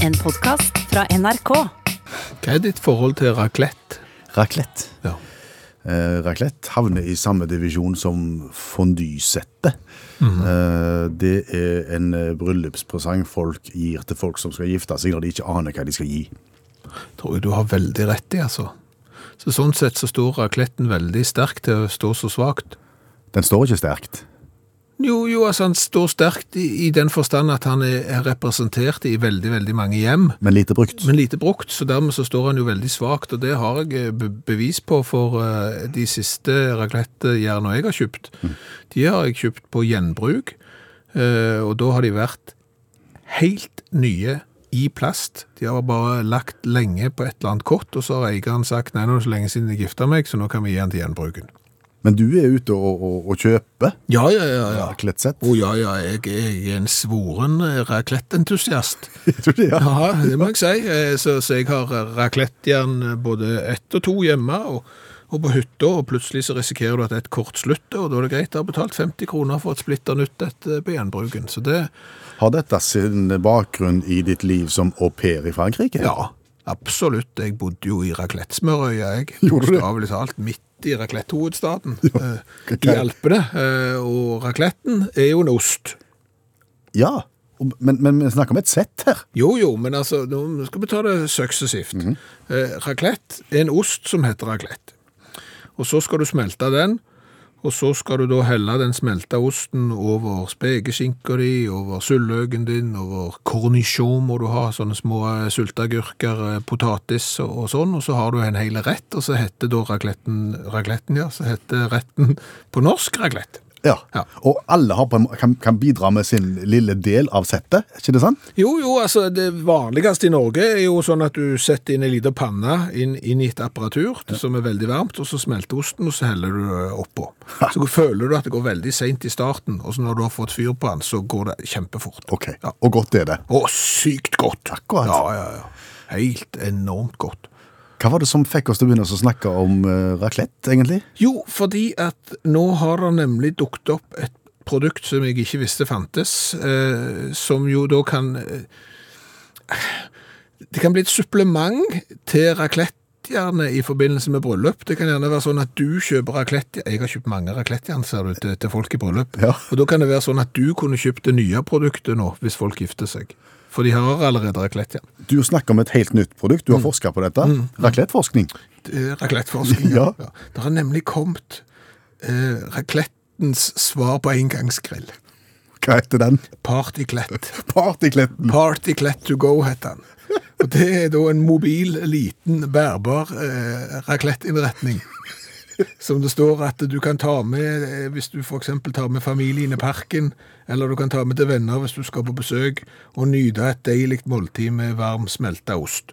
En podkast fra NRK. Hva er ditt forhold til raclette? Raclette. Ja. Eh, raclette havner i samme divisjon som fondysette. -hmm. eh, det er en eh, bryllupspresang folk gir til folk som skal gifte seg når de ikke aner hva de skal gi. Tror jeg du har veldig rett i, altså. Så sånn sett så står racletten veldig sterkt til å stå så svakt. Den står ikke sterkt. Jo, jo, altså han står sterkt i, i den forstand at han er, er representert i veldig, veldig mange hjem, Men lite brukt. men lite brukt, så dermed så står han jo veldig svakt, og det har jeg eh, be bevis på for uh, de siste raclettejernene jeg har kjøpt. De har jeg kjøpt på gjenbruk, uh, og da har de vært helt nye i plast. De har bare lagt lenge på et eller annet kort, og så har eieren sagt, nei, nå er det så lenge siden jeg gifta meg, så nå kan vi gi den til gjenbruken. Men du er ute og, og, og kjøper Ja, ja, ja, ja. raclettesett. Å ja, ja, jeg er en svoren eh, raclette-entusiast. Tror du det, ja? Ja, det må jeg si. Eh, Så, så jeg har raclettejern både ett og to hjemme, og, og på hytta, og plutselig så risikerer du at et kort slutter, og da er det greit å ha betalt 50 kroner for et splitter nytt et eh, på gjenbruken. Så det, Har dette sin bakgrunn i ditt liv som au pair i Frankrike? ja, absolutt. Jeg bodde jo i raclettesmørøya, jeg. Bokstavelig talt midt i raclette-hovedstaden, eh, hva- i Alpene. eh, Og racletten er jo en ost. Ja, men, men vi snakker om et sett her. Jo, jo, men altså, nå skal vi ta det suksessivt. eh, raclette er en ost som heter raclette. Og så skal du smelte den, og så skal du da helle den smelta osten over spekeskinka di, over sulløken din, over cornichon må du ha, sånne små sulteagurker, sylteagurker, eh, potatis og, og sånn, og så har du en hel rett, og så heter da ragletten, ragletten ja, så heter retten på norsk raclette. Ja. Ja. Og alle har på en, kan, kan bidra med sin lille del av settet, er ikke det sant? Jo, jo, altså det vanligste i Norge er jo sånn at du setter inn en liten panne inn, inn i et apparatur som er veldig varmt, og så smelter osten, og så heller du det oppå. Så føler du at det går veldig sent i starten, og så når du har fått fyr på den, så går det kjempefort. Ok, Ja. og godt er det. Å, sykt godt! Akkurat. Ja, ja, ja. Helt enormt godt. Hva var det som fikk oss til å begynne å snakke om uh, raclette, egentlig? Jo, fordi at nå har det nemlig dukket opp et produkt som jeg ikke visste fantes, uh, som jo da kan uh, Det kan bli et supplement til raclette gjerne i forbindelse med bryllup. Det kan gjerne være sånn at du kjøper raclette. Jeg har kjøpt mange raclettejern, ser du, til, til folk i bryllup. Ja. Og da kan det være sånn at du kunne kjøpt det nye produktet nå, hvis folk gifter seg. For de har allerede raclettejern. Du snakker om et helt nytt produkt. Du har forsket på dette. Racletteforskning. Det er Racletteforskning. Ja. Det har nemlig kommet eh, raclettens svar på engangsgrill. Hva heter den? Partyklett. Partykletten. Partyklett to go heter den. Og det er da en mobil, liten, bærbar eh, racletteinnretning. Som det står at du kan ta med eh, hvis du eksempel tar med familien i parken, eller du kan ta med til venner hvis du skal på besøk, og nyte et deilig måltid med varm smelta ost.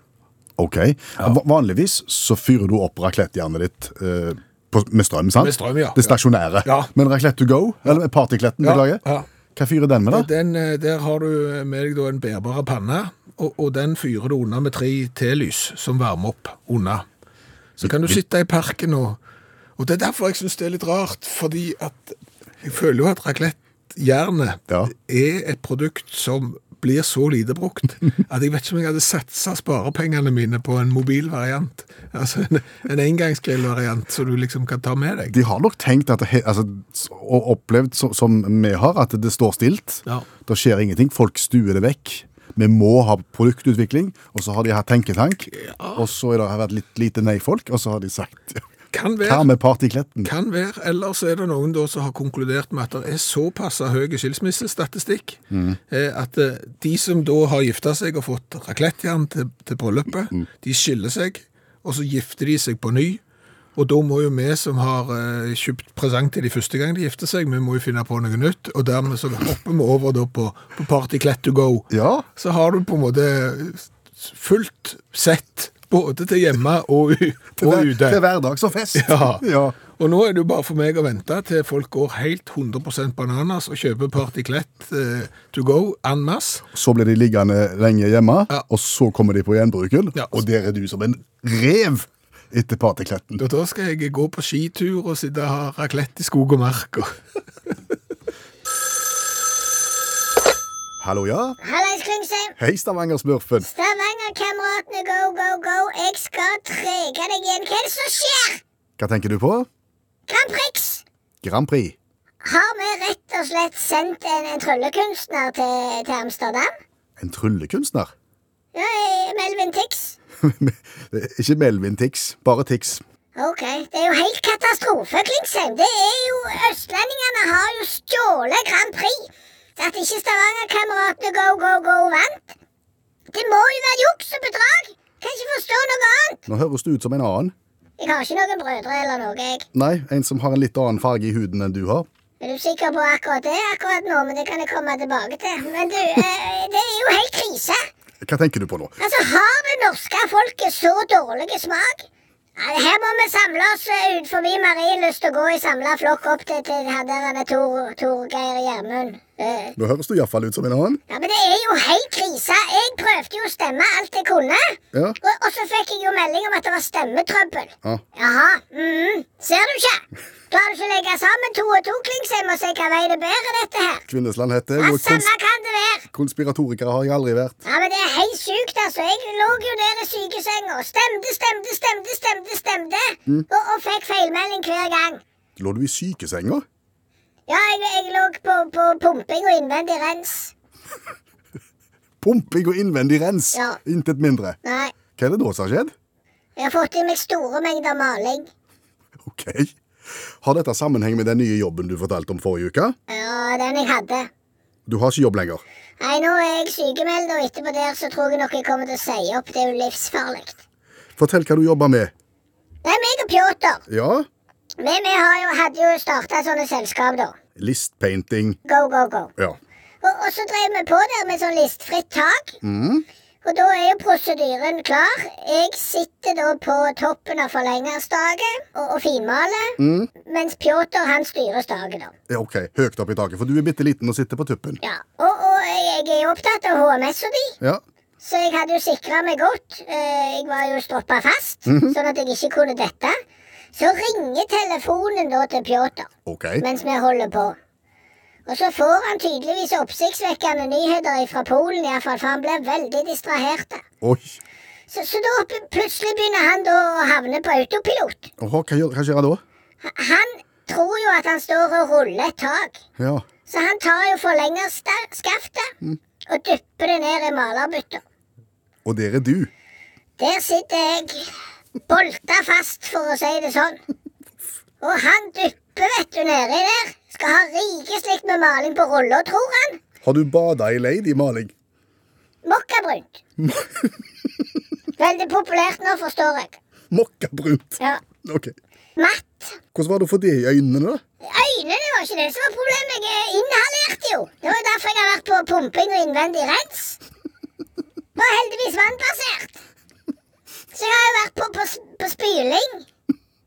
Ok. Ja. Vanligvis så fyrer du opp raclettejernet ditt eh, på, med strøm, sant? Med strøm, ja. Det stasjonære. Ja. Men raclette to go, eller partykletten, Ja, beklager. ja. Hva fyrer den med, da? Den, eh, der har du med deg en bærbare panne, og, og den fyrer du unna med tre telys som varmer opp unna. Så kan du sitte i parken og Og det er derfor jeg syns det er litt rart, fordi at jeg føler jo at raclette-jernet Ja. er et produkt som blir så lite brukt at jeg vet ikke om jeg hadde satsa sparepengene mine på en mobil variant. Altså en, en engangsgrillvariant som du liksom kan ta med deg. De har nok tenkt at altså, og opplevd som vi har, at det står stilt. Ja. Det skjer ingenting. Folk stuer det vekk. Vi må ha produktutvikling, og så har de hatt tenketank. Og så har det vært litt lite nei-folk, og så har de sagt Kan Hva være. med partykletten? Kan være, eller så er det noen da som har konkludert med at det er såpass høy skilsmissestatistikk mm. at eh, de som da har gifta seg og fått raclettejern til, til bryllupet, de skiller seg, og så gifter de seg på ny. Og da må jo vi som har eh, kjøpt presang til de første gang de gifter seg, vi må jo finne på noe nytt, og dermed så hopper vi over da på, på Partyklett to go. Ja. Så har du på en måte fullt sett, både til hjemme og, og hver, ute. til hverdags og fest. Ja. ja. Og nå er det jo bare for meg å vente til folk går helt 100 bananas og kjøper Partyklett uh, to go en masse. Så blir de liggende lenge hjemme, Ja. og så kommer de på gjenbruken, Ja. og der er du som en rev etter partykletten. Og da skal jeg gå på skitur og sitte og ha raclette i skog og mark. Og... Hallo, ja? Hallais, Klingsheim. Hei, Stavanger-smurfen. Stavanger-kameratene, go, go, go. Jeg skal trege deg igjen. Hva er det som skjer? Hva tenker du på? Grand Prix. Grand Prix. Har vi rett og slett sendt en, en tryllekunstner til, til Amsterdam? En tryllekunstner? Ja, eh, Melvin Tix. Ikke Melvin Tix, bare Tix. Ok, det er jo helt katastrofe, Klingsheim. Det er jo Østlendingene har jo stjålet Grand Prix. At ikke Stavanger-kameratene Go, Go, Go vant. Det må jo være juks og bedrag. Kan ikke forstå noe annet. Nå høres du ut som en annen. Jeg har ikke noen brødre eller noe, jeg. Nei, en som har en litt annen farge i huden enn du har. Er du sikker på akkurat det akkurat nå? Men det kan jeg komme tilbake til. Men du, eh, det er jo helt krise. Hva tenker du på nå? Altså, Har det norske folket så dårlig smak? Her må vi samle oss eh, ut forbi Marienlyst og gå i samla flokk opp til, til her der er Tor, Torgeir Gjermund. Eh, Nå høres du iallfall ut som en annen. Ja, men det er jo helt krise. Jeg prøvde jo å stemme alt jeg kunne. Ja. Og, og så fikk jeg jo melding om at det var stemmetrøbbel. Ja. Jaha. Mm, ser du ikke? Klarer du ikke å legge sammen to og to, Klingsheim, og se hvilken vei det bærer, dette her? Kvinnesland heter Ja, og Samme kan det være. konspiratorikere har jeg aldri vært. Ja, men Det er helt sjukt, altså. Jeg lå jo der i sykesenga. Stemte, stemte, stemte, stemte, stemte. Og, og fikk feilmelding hver gang. Lå du i sykesenga? Ja, jeg, jeg lå på, på pumping og innvendig rens. Pumping og innvendig rens. Ja. Intet mindre. Nei, Hva er det da som har skjedd? jeg har fått i meg store mengder maling. Ok. Har dette sammenheng med den nye jobben du fortalte om forrige uke? Ja, den jeg hadde. Du har ikke jobb lenger. Nei, nå er jeg sykemeldt, og etterpå der så tror jeg nok jeg kommer til å si opp. Det er jo livsfarlig. Fortell hva du jobber med. Det er meg og Pjotr. Ja? Vi, vi har jo, hadde jo starta sånne selskap, da. Listpainting. Go, go, go. Ja. Og, og så drev vi på der med sånn listfritt tak. Mm. Og da er jo prosedyren klar. Jeg sitter da på toppen av forlengerstaket og, og finmaler, Mm. mens Pjotr han styrer staket, da. ja, ok. Høyt opp i taket, for du er bitte liten og sitter på tuppen. Ja, Og, og jeg, er jo opptatt av HMS-a di, Ja. så jeg hadde jo sikra meg godt. Eh, Jeg var jo stroppa fast, sånn at jeg ikke kunne dette. Så ringer telefonen da til Pjotr okay. mens vi holder på. Og så får han tydeligvis oppsiktsvekkende nyheter fra Polen, i hvert fall, for han blir veldig distrahert. Oi. Så, så da plutselig begynner han da å havne på autopilot. Åhå, hva, gjør, hva skjer da? Han tror jo at han står og ruller et tak, Ja. så han tar jo forlengerskaftet og dypper det ned i malerbytta. Og der er du. Der sitter jeg bolta fast, for å si det sånn. Og han dypper, vet du, nedi der. Skal ha rikeslikt med maling på rulla, tror han. Har du bada i ladymaling? Mokkabrunt. Veldig populært nå, forstår jeg. Mokkabrunt. Ja. Ok. Matt. Hvordan var det å få det i øynene, da? Øynene var ikke det som var problemet. Jeg inhalerte jo. Det var jo derfor jeg har vært på pumping og innvendig rens. Var heldigvis vannbasert. Så jeg har jo vært på, på, på spyling.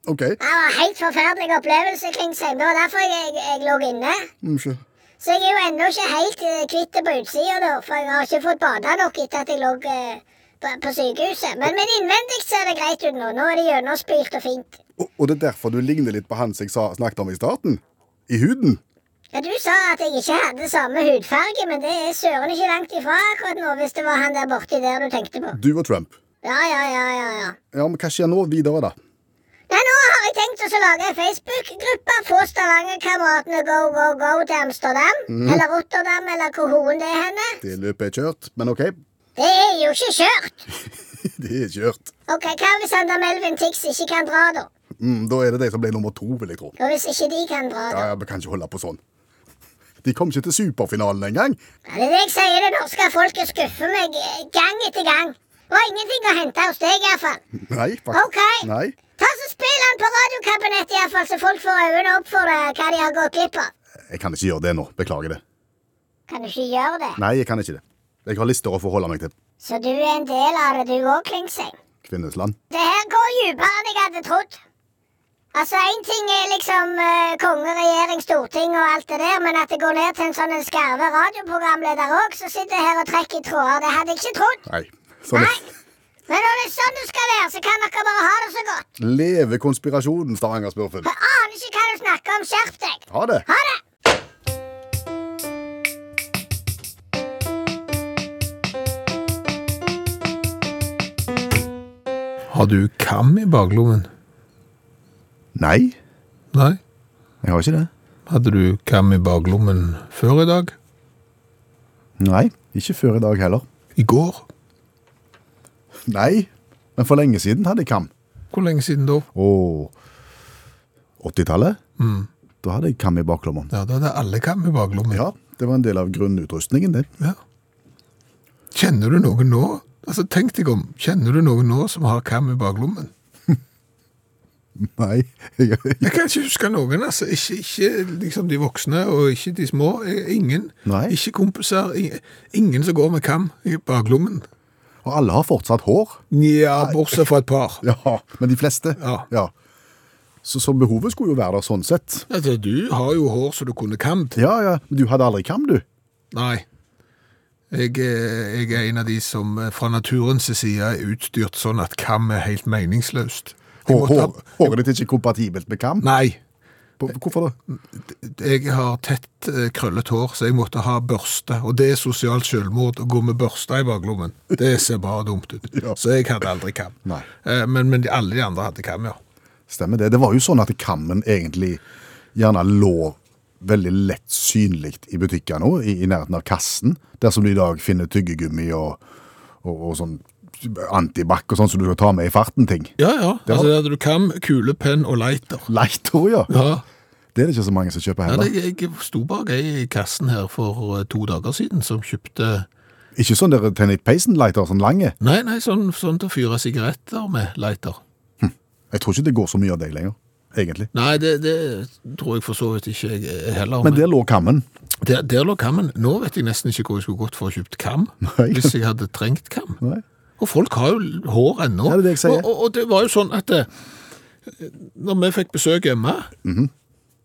Ok. Det var en helt forferdelig opplevelse, Klingsheim. Det var derfor jeg, jeg, lå inne. Unnskyld. Så jeg er jo ennå ikke helt eh, kvitt det på utsida, da. For jeg har ikke fått bada nok etter at jeg lå eh, på, på sykehuset. Men, men innvendig ser det greit ut nå. Nå er det gjennomspylt og fint. Og, og det er derfor du ligner litt på han som jeg sa, snakket om i starten? I huden? Ja, Du sa at jeg ikke hadde samme hudfarge, men det er søren ikke langt ifra akkurat nå, hvis det var han der borti der du tenkte på. Du og Trump. Ja, ja, ja, ja, ja. Ja, men hva skjer nå videre, da? Nei, nå har jeg tenkt å lage en Facebook-gruppe. Få Stavangerkameratene go, go, go til Amsterdam. Eller Rotterdam, eller hvor hoen det er henne. Det løpet er kjørt, men ok. Det er jo ikke kjørt. det er kjørt. Ok, Hva hvis han der Melvin Tix ikke kan dra, da? Mm, da er det de som blir nummer to, vil jeg tro. Og hvis ikke de kan dra, da? Ja, ja, Vi kan ikke holde på sånn. De kom ikke til superfinalen engang. Ja, det er det jeg sier. Det norske folket skuffer meg eh, gang etter gang. Det var ingenting å hente hos deg, iallfall. Nei, faktisk. Ok. Nei. Ta så Spill han på radiokabinettet, iallfall, så folk får øynene opp for det, hva de har gått glipp av. Jeg kan ikke gjøre det nå. Beklager det. Kan du ikke gjøre det? Nei, jeg kan ikke det. Jeg har lister å forholde meg til. Så du er en del av det, du òg, Klingsheim? Kvinnesland. Det her går dypere enn jeg hadde trodd. Altså, Én ting er liksom uh, konge, regjering, storting og alt det der, men at det går ned til en sånn skarve radioprogramleder òg, som sitter her og trekker i tråder, det hadde jeg ikke trodd. Nei. Sånn Nei. Men når det er sånn du skal være, så kan dere bare ha det så godt. Leve konspirasjonen, Stavanger-smurfen. Jeg aner ikke hva du snakker om. Skjerp deg. Ha det. Ha det. Har du kam i baklommen? Nei. Nei? Jeg har ikke det. Hadde du kam i baklommen før i dag? Nei, ikke før i dag heller. I går? Nei, men for lenge siden hadde jeg kam. Hvor lenge siden da? Og 80-tallet, Mm. da hadde jeg kam i baklommen. Ja, da hadde alle kam i baklommen. Ja, det var en del av grunnutrustningen, det. Ja. Kjenner du noen nå? Altså, tenk deg om. Kjenner du noen nå som har kam i baklommen? Nei, jeg, Jeg kan ikke huske noen, altså. Ikke, ikke liksom de voksne, og ikke de små. Eh, Ingen. Nei. Ikke kompiser. Ingen, Ingen som går med kam i baklommen. Og alle har fortsatt hår. Ja, bortsett fra et par. Ja, men de fleste. Ja. Så, så behovet skulle jo være der sånn sett. Altså, du har jo hår så du kunne kamd. Ja, ja, men du hadde aldri kam, du. Nei. Jeg, er- jeg er en av de som eh, fra naturens side er utstyrt sånn at kam er helt meningsløst. Hår, måtte hår, håret ditt er ikke kompatibelt med kam. Nei. Hvor- Hvorfor det? Jeg har tett eh, krøllet hår, så jeg måtte ha børste. Og det er sosialt selvmord å gå med børste i baklommen. Det ser bare dumt ut. Ja. Så jeg hadde aldri kam. Eh, Men, men alle de andre hadde kam, ja. Stemmer det. Det var jo sånn at kammen egentlig gjerne lå veldig lett synlig i butikker nå, i, i nærheten av kassen, der som du i dag finner tyggegummi og, og, og sånn antibac og sånn som du kan ta med i farten ting. Ja, ja. Det Altså, hadde du kam, kulepenn og lighter. Lighter, ja. Ja. Det er det ikke så mange som kjøper ja heller. det, jeg sto bak ei i kassen her for eh, to dager siden som kjøpte Ikke sånn der Tenny Payson-lighter, sånn lange. Nei, nei, sånn, sånn til å fyre sigaretter med lighter. Jeg tror ikke det går så mye av deg lenger, egentlig. Nei, det, det tror jeg for så vidt ikke jeg heller. Men der lå kammen. der, der lå kammen. Nå vet jeg nesten ikke hvor jeg skulle gått for å kjøpt kam, Nei. hvis jeg hadde trengt kam. Nei. Og folk har jo hår ennå. Ja, det er det jeg sier. Og, og, og det var jo sånn at det, når vi fikk besøk hjemme, Mhm.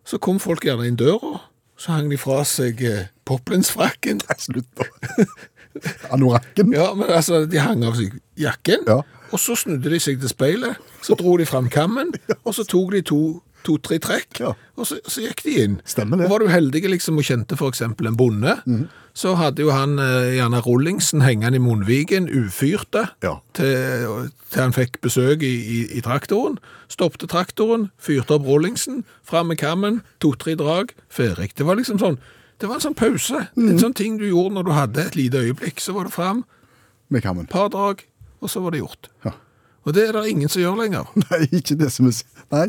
så kom folk gjerne inn døra, så hang de fra seg eh, poplinsfrakken. Slutt nå. Anorakken. Ja, men altså, de hang av seg jakken, Ja. og så snudde de seg til speilet, så dro de fram kammen, og så tok de to, to-tre trekk, Ja. og så, så gikk de inn. Stemmer det. Mhm. Og var du heldig liksom, og kjente eksempel en bonde, så hadde jo han eh, gjerne rullingsen hengende i munnvigen, ufyrte, Ja. til, til han fikk besøk i, i, i traktoren. Stoppte traktoren, fyrte opp rullingsen, fram med kammen, to-tre drag, ferdig. Det var liksom sånn, det var en sånn pause. Mm. En sånn ting du gjorde når du hadde et lite øyeblikk, så var det fram, Med kammen. par drag, og så var det gjort. Ja. Og det er det ingen som gjør lenger. Nei, ikke det som er Nei.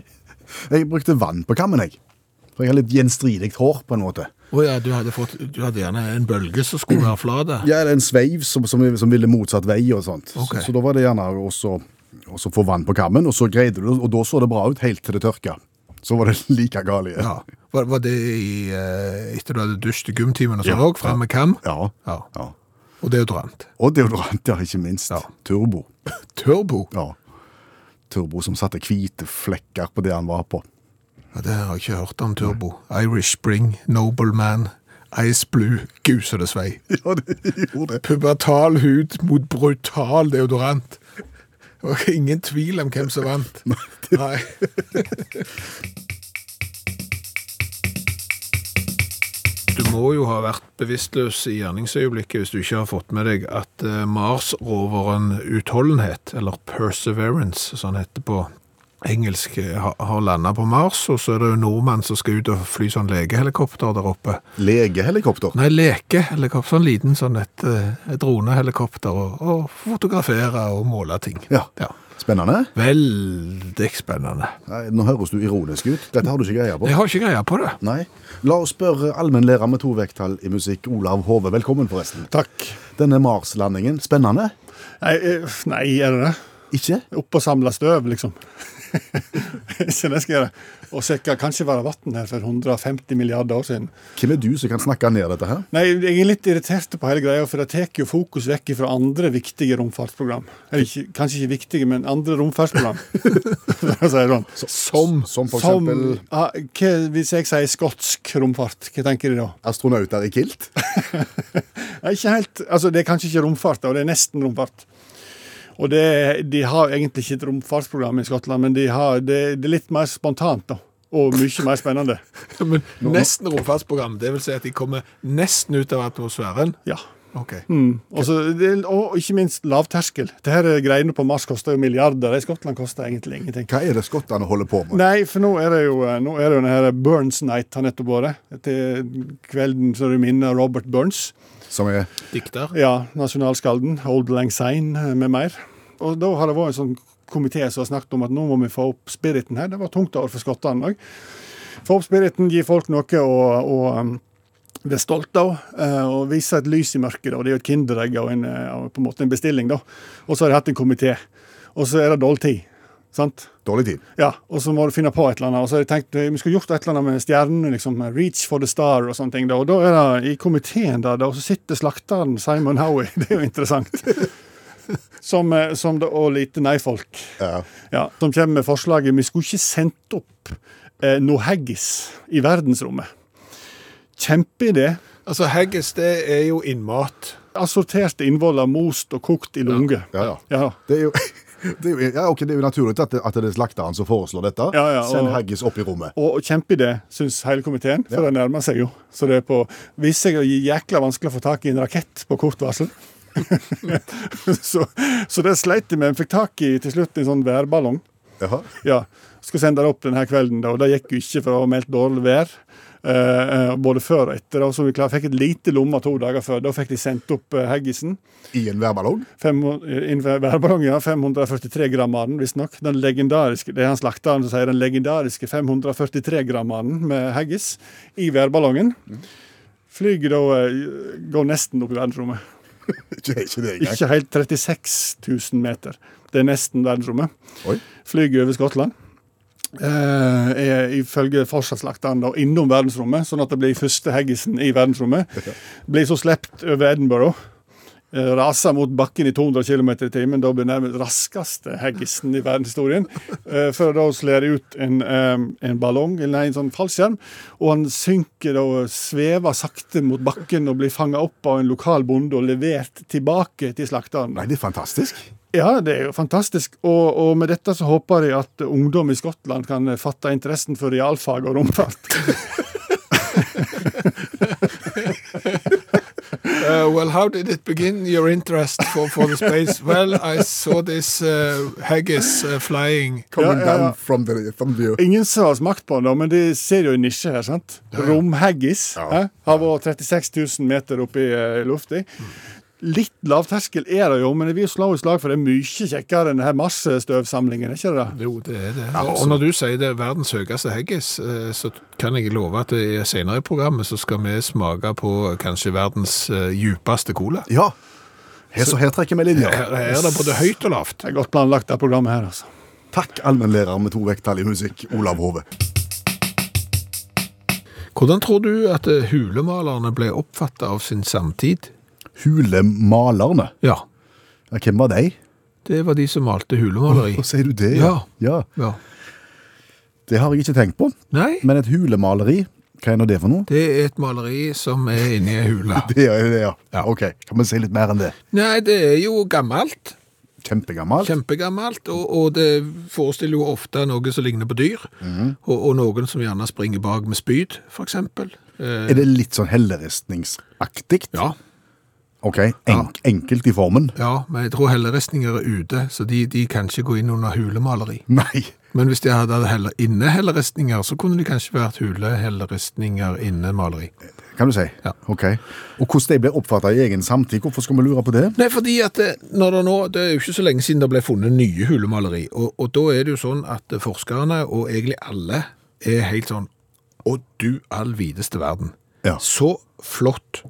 Jeg brukte vann på kammen, jeg. For jeg har litt gjenstridig hår, på en måte. Å ja, du hadde, fått, du hadde gjerne en bølge som skulle være flat? Ja, eller en sveiv som, som, som ville motsatt vei og sånt. Okay. Så, så da var det gjerne også, også få vann på kammen, og så greide du det, og da så det bra ut helt til det tørka. Så var det like galt igjen. Ja. Var, var det i, eh, etter du hadde dusjet i gymtimen og sånn Ja. òg, fram med kam? Ja. Ja. ja. Og deodorant. Og deodorant, ja, ikke minst. Ja. Turbo. Turbo. Ja. Turbo som satte hvite flekker på det han var på. Ja, det har jeg ikke hørt om turbo. Irish Spring, Nobleman, Ice Blue, gud så svei. Ja, det gjorde det. Pubertal hud mot brutal deodorant. Det var ingen tvil om hvem som vant. Nei. Du må jo ha vært bevisstløs i gjerningsøyeblikket hvis du ikke har fått med deg at eh, Mars-roveren Utholdenhet, eller Perseverance, som den heter på engelsk, eh, har, har landa på Mars, og så er det jo nordmenn som skal ut og fly sånn legehelikopter der oppe. Legehelikopter. Nei, lekehelikopter, sånn liten sånn et, eh, et dronehelikopter, og, og fotografere og måle ting. Ja. Ja. Spennende. Veldig spennende. Nei, nå høres du ironisk ut. Dette har du ikke greie på. Jeg har ikke greie på det. Nei. La oss spørre allmennlærer med to vekttall i musikk, Olav Hove. Velkommen, forresten. Takk. Denne Mars-landingen, spennende? Nei, eh, nei, er det det? Ikke? Opp og samle støv, liksom. Så det skal jeg. Og sikkert kanskje være vann her for 150 milliarder år siden. Hvem er du som kan snakke ned dette her? Nei, jeg er litt irritert på hele greia, for det tar jo fokus vekk fra andre viktige romfartsprogram. Eller ikke, kanskje ikke viktige, men andre romfartsprogram. Det sånn. Som? Som for Som, eksempel ah, hva, hvis jeg sier skotsk romfart, hva tenker de da? astronauter i kilt? Nei, ikke helt, altså Det er kanskje ikke romfart, og det er nesten romfart. Og det, De har egentlig ikke et romfartsprogram i Skottland, men de har, det, det er litt mer spontant da, og mye mer spennende. Men nesten romfartsprogram, det vil si at de kommer nesten ut av atmosfæren. Ja. Ok. Mm. Også, det, og ikke minst lavterskel. Dette greiene på Mars koster jo milliarder. I Skottland koster egentlig ingenting. Hva er det skottene holder på med? Nei, for nå er det jo, nå er det jo den Burns Night har nettopp vært. Til kvelden så du minner Robert Burns. Som er Dikter. Ja, nasjonalskalden. Old Lang Syne eh, med mer. Og da har det vært en sånn komité som har snakket om at nå må vi få opp spiriten her. Det var tungt år for skottene òg. Få opp spiriten, gi folk noe å, å um, være stolt av, eh, og vise et lys i mørket. da. Det er jo et kinderegg og en, eh, på en måte en bestilling. da. Og så har de hatt en komité. Og så er det dårlig tid. Sant? dårlig tid. Ja, og så må du finne på et eller annet. Og så har jeg tenkt vi skulle gjort et eller annet med stjernene, liksom. Reach for the star og sånne ting. da. Og da er det i komiteen der, og så sitter slakteren Simon Howie. Det er jo interessant. Som, eh, som det, og lite nei-folk. Ja. Ja, som kommer med forslaget vi skulle ikke sendt opp eh, noe haggis i verdensrommet. Kjempeidé. Altså, haggis, det er jo innmat. Assorterte innvoller most og kokt i lunge. Ja, ja. Ja. Det er jo, det er jo, ja, okay, det er jo naturlig at det, at det er slakteren som foreslår dette. Ja, ja, og- Send haggis opp i rommet. Og, og kjempeidé, syns hele komiteen, for Ja. det nærmer seg jo. Så det er på, viser seg å gi jækla vanskelig å få tak i en rakett på kort varsel. så, så det sleit de med. En fikk tak i til slutt en sånn værballong. Jaha. Ja, Skulle sende det opp denne kvelden, da, og det gikk jo ikke, for det var meldt dårlig vær. Eh, eh, både før og etter. Og så vi klar, fikk et lite lomme to dager før. Da fikk de sendt opp Heggisen. haggisen. I en værballong. I en værballong, ja, 543 gram av den, visstnok. Den legendariske, det er han slakteren som sier den legendariske 543 gram av den med haggis i værballongen. Flyget da eh, går nesten opp i verdensrommet. Ikke, ikke. Ikke helt 36 000 meter. Det er nesten verdensrommet. Flyger over Skottland. Eh, er ifølge fortsattslakteren innom verdensrommet, sånn at det blir første heggisen i verdensrommet. Blir så sluppet over Edinburgh. Eh, Raser mot bakken i 200 km i timen. Da blir nærmest raskeste haggisen i verdenshistorien. for Før da slår ut en, eh, en ballong, eller nei, en sånn fallskjerm. Og han synker da, svever sakte mot bakken og blir fanga opp av en lokal bonde og levert tilbake til slakteren. Nei, det er fantastisk. Ja, det er jo fantastisk. Og, og med dette så håper jeg at ungdom i Skottland kan fatte interessen for realfag og romfart. Uh, well, how did it begin, your interest for, for the space? Well, I saw this uh, haggis uh, flying. Coming Ja, ja, ja. down from the, from view. Ingen som har smakt på den, men de ser jo en nisje her. sant? Romhaggis Ja. har vært 36 000 meter oppe i uh, lufta. Litt lavterskel er det jo, men vi slår i slag for det er mye kjekkere enn denne massestøvsamlingen. er ikke det da? Jo, det er det. Og, og når du sier det er verdens høyeste haggis, eh, så kan jeg love at i senere i programmet så skal vi smake på kanskje verdens eh, djupeste cola. Ja. Her, så her trekker vi linja. Her her er det både høyt og lavt. Det er godt planlagt, det programmet her. altså. Takk, allmennlærer med to vekttall i musikk, Olav Hove. Hvordan tror du at eh, hulemalerne ble oppfattet av sin samtid? Hulemalerne. Ja, Ja, hvem var de? det var de som malte hulemaleri. Hva sier du det? Ja. ja. Ja. Det har jeg ikke tenkt på. Nei, Men et hulemaleri, hva er nå det for noe? det er et maleri som er inni ei hule. Det er det, ja. Ja. Ok, kan vi si litt mer enn det? Nei, det er jo gammelt. Kjempegammelt. Kjempegammelt, og, og det forestiller jo ofte noe som ligner på dyr. og, og noen som gjerne springer bak med spyd, eksempel. Eh, Er det litt sånn helleristningsaktig? ja, Ok, enk, enkelt i formen? ja, men jeg tror helleristninger er ute, så de, de kan ikke gå inn under hulemaleri. Nei. Men hvis de hadde heller, inne helleristninger, så kunne de kanskje vært hulehelleristninger innemaleri. Kan du si? Ja. Ok. Og hvordan de ble oppfattet i egen samtid, hvorfor skal vi lure på det? Nei, fordi at det, når det nå, det er jo ikke så lenge siden det ble funnet nye hulemaleri, og, og da er det jo sånn at forskerne, og egentlig alle, er helt sånn, å du all videste verden. Ja. Så flott,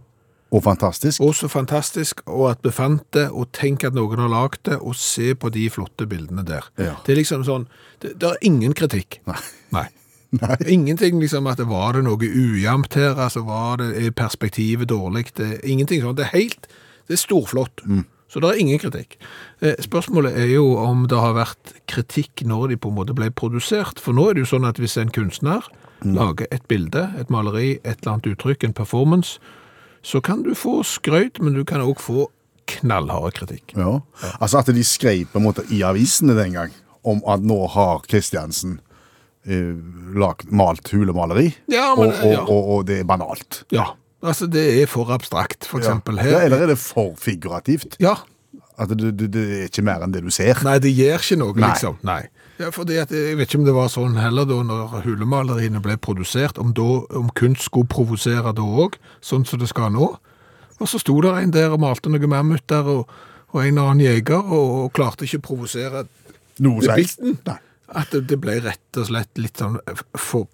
Og fantastisk. og så fantastisk, og at vi fant det, og tenk at noen har lagd det, og se på de flotte bildene der. Ja. Det er liksom sånn, det, det er ingen kritikk. Nei. Nei. Nei. Ingenting liksom at det var det noe ujevnt her, altså var det er perspektivet dårlig, det er ingenting sånn. Det er helt, det er storflott. Så det er ingen kritikk. Eh, Spørsmålet er jo om det har vært kritikk når de på en måte ble produsert. For nå er det jo sånn at hvis en kunstner lager et bilde, et maleri, et eller annet uttrykk, en performance, så kan du få skrøyt, men du kan også få knallharde kritikk. Ja. Altså at de skrev på en måte i avisene den gang om at nå har Kristiansen eh, lagt, malt hulemaleri, Ja, men, og, og, ja. og, og det er banalt. Ja, Altså, det er for abstrakt, for eksempel. Ja, Her, eller er det for figurativt? ja. At det, det, det er ikke mer enn det du ser? Nei, det gjør ikke noe, Nei. liksom. Nei. Ja, fordi at, jeg vet ikke om det var sånn heller da når hulemaleriene ble produsert, om, da, om kunst skulle provosere da òg, sånn som det skal nå. Og så sto det en der og malte noen mammuter og, og en annen jeger, og, og klarte ikke å provosere Noe helst? At det, det ble rett og slett litt sånn for,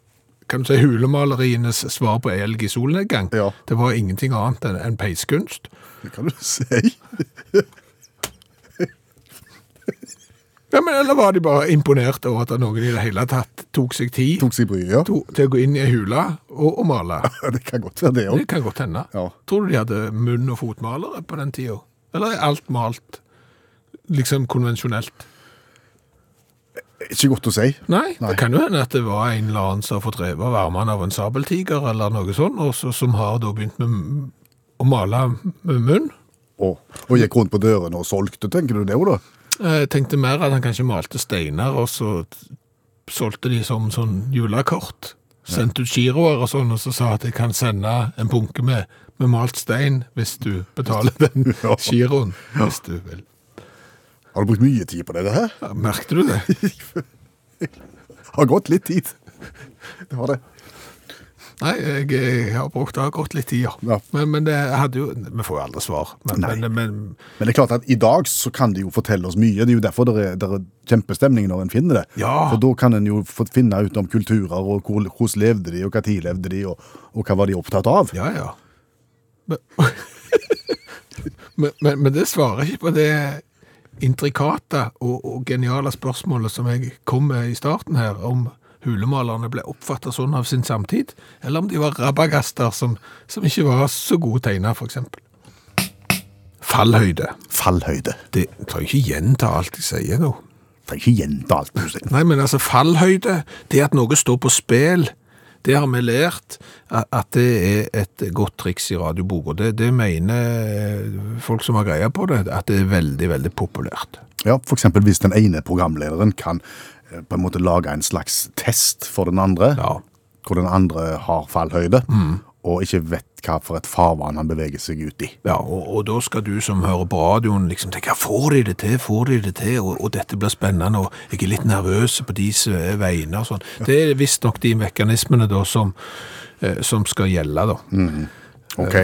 kan du si, hulemalerienes svar på elg i solnedgang. Ja. Det var ingenting annet enn en peiskunst. Det kan du si. Ja, men Eller var de bare imponert over at noen i det hele tatt tok seg tid Tok seg bryet, ja. to, til å gå inn i ei hule og, og male? Det kan godt være det Det kan godt hende. Ja. Tror du de hadde munn- og fotmalere på den tida? Eller er alt malt liksom konvensjonelt? Ikke godt å si. Nei, Nei. det kan jo hende at det var en eller annen som har fått revet av armene av en sabeltiger eller noe sånt, og så, som har da begynt med å male med munn. Og, og gikk rundt på dørene og solgte, tenker du det òg, da? Jeg tenkte mer at han kanskje malte steiner, og så solgte de som sånn julekort. Sendte ut giroer og sånn, og så sa at jeg kan sende en bunke med, med malt stein hvis du betaler den Ja. giroen, hvis du vil. Har du brukt mye tid på det her? Ja, Merkte du det? Har gått litt tid. Det var det. Nei, jeg, jeg har brukt det har gått litt tid, ja. Ja. Men, men det hadde jo Vi får jo aldri svar. Men, men, men det er klart at i dag så kan de jo fortelle oss mye. Det er jo derfor det er, det er kjempestemning når en finner det. Ja. For da kan en jo få finne ut om kulturer, og hvor, hvordan levde de, og hva tid levde de, og, og hva var de opptatt av. Ja, ja. Men, men, men, men det svarer ikke på det intrikate og, og geniale spørsmålet som jeg kom med i starten her, om hulemalerne ble oppfattet sånn av sin samtid, eller om de var rabagaster som, som ikke var så gode tegnere, eksempel. Fallhøyde. Fallhøyde. Det tar ikke gjenta alt jeg sier nå. Trenger ikke gjenta alt du sier. Nei, men altså fallhøyde, det at noe står på spill, det har vi lært at det er et godt triks i radioboka. Det, det mener eh, folk som har greia på det, at det er veldig, veldig populært. Ja, eksempel hvis den ene programlederen kan på en måte lage en slags test for den andre, Ja. hvor den andre har fallhøyde, og ikke vet hva for et farvann han beveger seg ut i. Ja, og, og da skal du som hører på radioen liksom tenke, får de det til, får de det til, og, og dette blir spennende, og jeg er litt nervøs på deres eh, vegne og sånn. Det er visst nok de mekanismene da som, eh, som skal gjelde da. Ok,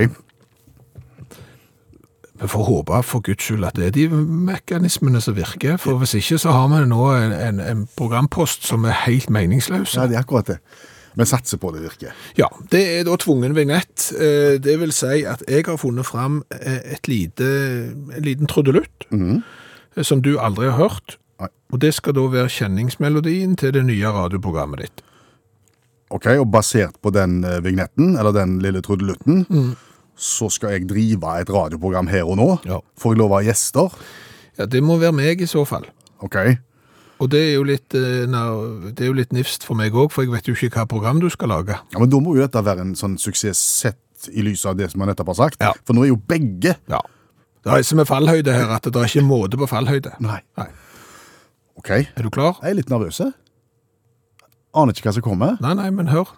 Vi får håpe for guds skyld at det er de mekanismene som virker, for hvis ikke så har vi nå en, en, en programpost som er helt meningsløs. ja, det er akkurat det. Vi satser på det virker. Ja, det er da tvungen vignett. Eh, Det vil si at jeg har funnet fram eh, et lite, en liten trudelutt, mm. som du aldri har hørt. Nei. Og det skal da være kjenningsmelodien til det nye radioprogrammet ditt. Ok, og basert på den vignetten, eller den lille trudelutten, så skal jeg drive et radioprogram her og nå. Ja. Får jeg lov å ha gjester? Ja, det må være meg i så fall. Ok, Og det er jo litt, eh, det er jo litt nifst for meg òg, for jeg vet jo ikke hva program du skal lage. ja, men da må jo dette være en sånn suksess sett i lys av det som jeg nettopp har sagt. Ja. For nå er jo begge Ja. Det er som med fallhøyde her, at det er ikke måte på fallhøyde. Nei. Nei. Ok, Er du klar? jeg er litt nervøs. Aner ikke hva som kommer. Nei, nei, men hør.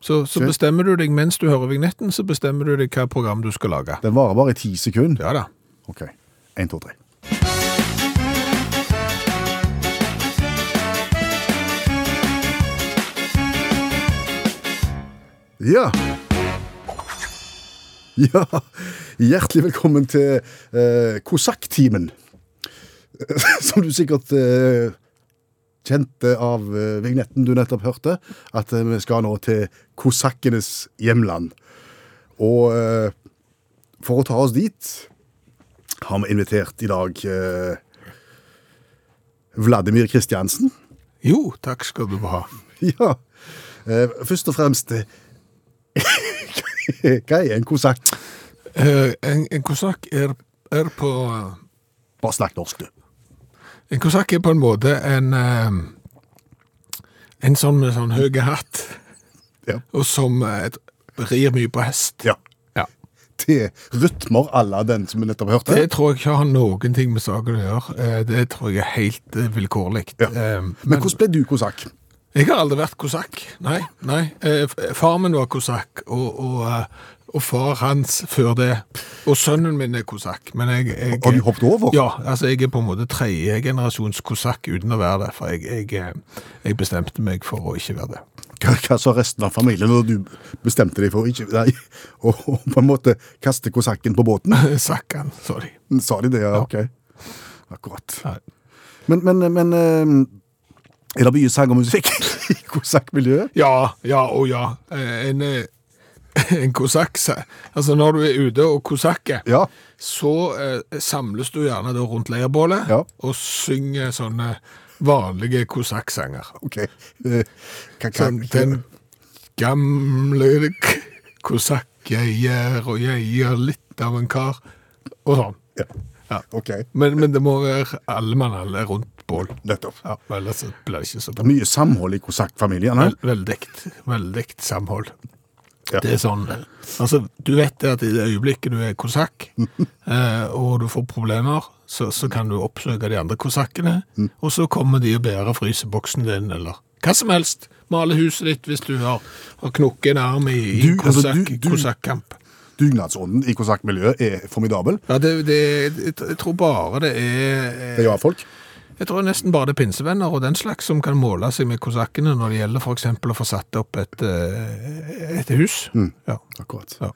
Så, så bestemmer du deg, mens du hører vignetten, så bestemmer du deg hva program du skal lage. Den varer bare i ti sekunder. Ja da. Ok, en, to, tre. Ja. Ja, hjertelig velkommen til eh, Kosakk-timen. Som du sikkert eh, kjente av eh, vignetten du nettopp hørte, at eh, vi skal nå til kosakkenes hjemland. Og eh, for å ta oss dit har vi invitert i dag Vladimir Kristiansen. Jo, takk skal du ha. Ja. Eh, først og fremst Hva er en kosakk? Eh, en, en kosakk er, er på Bare snakk norsk, du. En kosakk er på en måte en eh, En sånn med sånn høy hatt, Ja. og som et, rir mye på hest. ja. Ja. Til rytmer à la den som vi nettopp hørte. Det tror jeg ikke har noen ting med saken å gjøre. Eh, Det tror jeg er helt eh, vilkårlig. Ja. Men, Men hvordan ble du kosakk? Jeg har aldri vært kosakk. Nei. nei. Eh, Far min var kosakk, og, og, eh, og far hans før det. Og sønnen min er kosakk. Men jeg, jeg Har du hoppet over? Ja, altså jeg er på en måte tredje generasjons kosakk uten å være det. For jeg, jeg, jeg bestemte meg for å ikke være det. Hva, hva sa resten av familien når du bestemte deg for ikke nei, å på en måte kaste kosakken på båten? Sakkan, sa de. Sa de det? Ja, Ja. ok. Akkurat. Nei. Men, men, men eh, er det mye sang og musikk i kosakkmiljøet? Ja, ja og ja. Eh, En, eh, en kosakk Altså, når du er ute og kosakker, Ja. så eh, samles du gjerne da rundt leirbålet Ja. og synger sånne vanlige kosakksanger. Ok. Hva, Sånn, den gamle kosakk jeg er, og jeg er litt av en kar, og sånn. Ja. Ja. Okay. Men, men det må være alle mann alle rundt bål. nettopp. Ja, ellers blir det ikke så er mye samhold i kosakkfamilien. Veldig, veldig samhold. Ja. Det er sånn, altså du vet det at i det øyeblikket du er kosakk, eh, og du får problemer, så, så kan du oppsøke de andre kosakkene, og så kommer de og bærer fryseboksen din, eller hva som helst. Male huset ditt hvis du har, har knukket en arm i, i kosakkamp. altså, Dugnadsånden i kosakkmiljøet er formidabel. Ja, det, det, jeg, tror bare det er Det gjør folk. Jeg tror nesten bare det er pinsevenner og den slags som kan måle seg med kosakkene når det gjelder eksempel å få satt opp et, eh, et hus. Ja. Akkurat. Ja.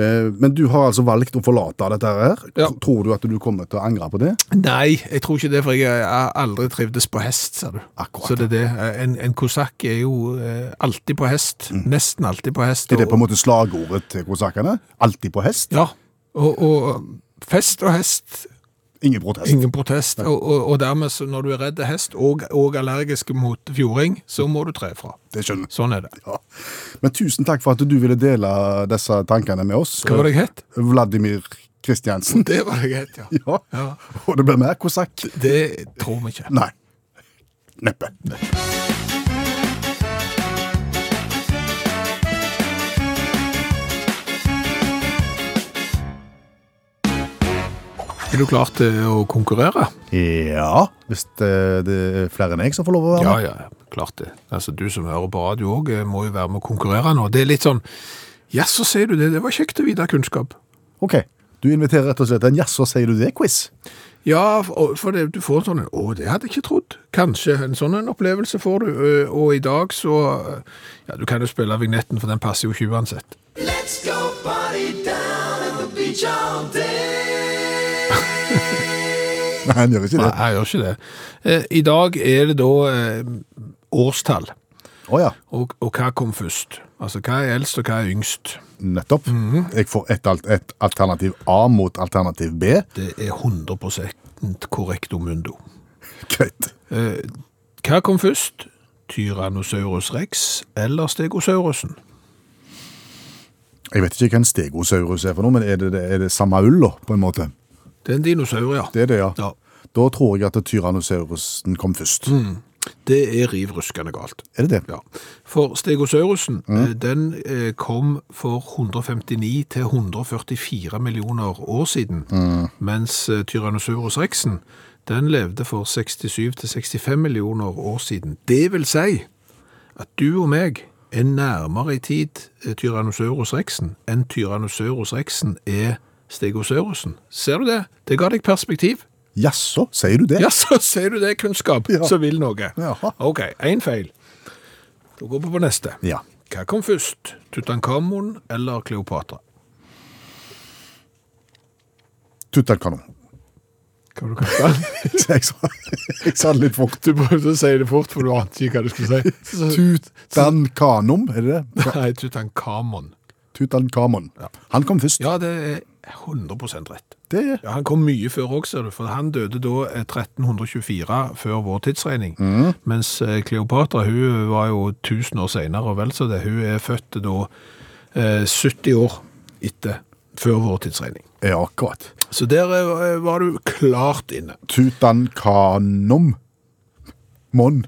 Eh, Men du har altså valgt å forlate dette her. Ja. Tror du at du kommer til å angre på det? Nei, jeg tror ikke det, for jeg har aldri trivdes på hest, sa du. Akkurat. Så det er det. En, en kosakk er jo eh, alltid på hest. Nesten alltid på hest. Mm. Er det på en måte slagordet til kosakkene? Alltid på hest? Ja. Og, og fest og hest, Ingen protest. ingen protest. Og, og, og dermed, så når du er redd hest og, og allergisk mot fjording, så må du tre fra. Det skjønner. Sånn er det. Ja. Men tusen takk for at du ville dele disse tankene med oss. Hva var det jeg het? Vladimir Kristiansen. Det var det jeg het, ja. Ja. ja. Og det blir mer kosakk? Det tror vi ikke. Nei. Neppe. Er du klar til å konkurrere? Ja, hvis det, det er flere enn jeg som får lov å være med. ja, ja, klart det. Altså, du som hører på radio òg, må jo være med å konkurrere nå. Det er litt sånn Jaså, sier du det. Det var kjekt å vite kunnskap. Ok, du inviterer rett og slett en jaså, sier du det-quiz. Ja, for det, du får en sånn en, Å, det hadde jeg ikke trodd. Kanskje. En sånn en opplevelse får du. Og i dag så Ja, du kan jo spille vignetten, for den passer jo ikke uansett. Let's go party down at the beach all day. Nei, han gjør ikke Nei, det. gjør ikke det. Eh, I dag er det da eh, årstall. Å ja, Og, og hva kom først? Altså, hva er eldst, og hva er yngst? nettopp. Mhm. Jeg får et, alt, et alternativ A mot alternativ B. Det er 100% korrekt mundo. Greit. Eh, hva kom først? Tyrannosaurus rex eller stegosaurusen? Jeg vet ikke hva en stegosaurus er for noe, men er det, er det samme ulla, på en måte? Det er en dinosaur, ja. Det er det, ja. ja. Da tror jeg at tyrannosaurusen kom først. Det er riv ruskende galt. Er det det? Ja. For stegosaurusen, mm. den eh, kom for 159 til 144 millioner år siden, mens eh, Tyrannosaurus rexen, den levde for 67 til 65 millioner år siden. Det vil si at du og meg er nærmere i tid eh, Tyrannosaurus rexen enn Tyrannosaurus rexen er stegosaurusen. Ser du det? Det ga deg perspektiv. Jaså, sier du det? Ja, så sier du det, kunnskap, Ja. så vil noe. Jaha. Ok, en feil. Da går vi på neste. Ja. Hva kom først? Tutankhamon eller Kleopatra? Tutankhamon. Hva var det du jeg, sa, jeg sa det litt fort. Du prøvde å si det fort, for du ante ikke hva du skulle si. Så- er det det? Nei, Tutankhamon. Tutankhamon. Han kom først. Ja, det er 100 rett. Det er Ja, Han kom mye før òg, ser du, for han døde da eh, 1324 før vår tidsregning. Mens eh, Kleopatra hun var jo 1000 år senere, og vel så det. Hun er født da eh, 70 år etter før vår tidsregning. ja, akkurat. Så der eh, var du klart inne. Tutankhanom. Mon.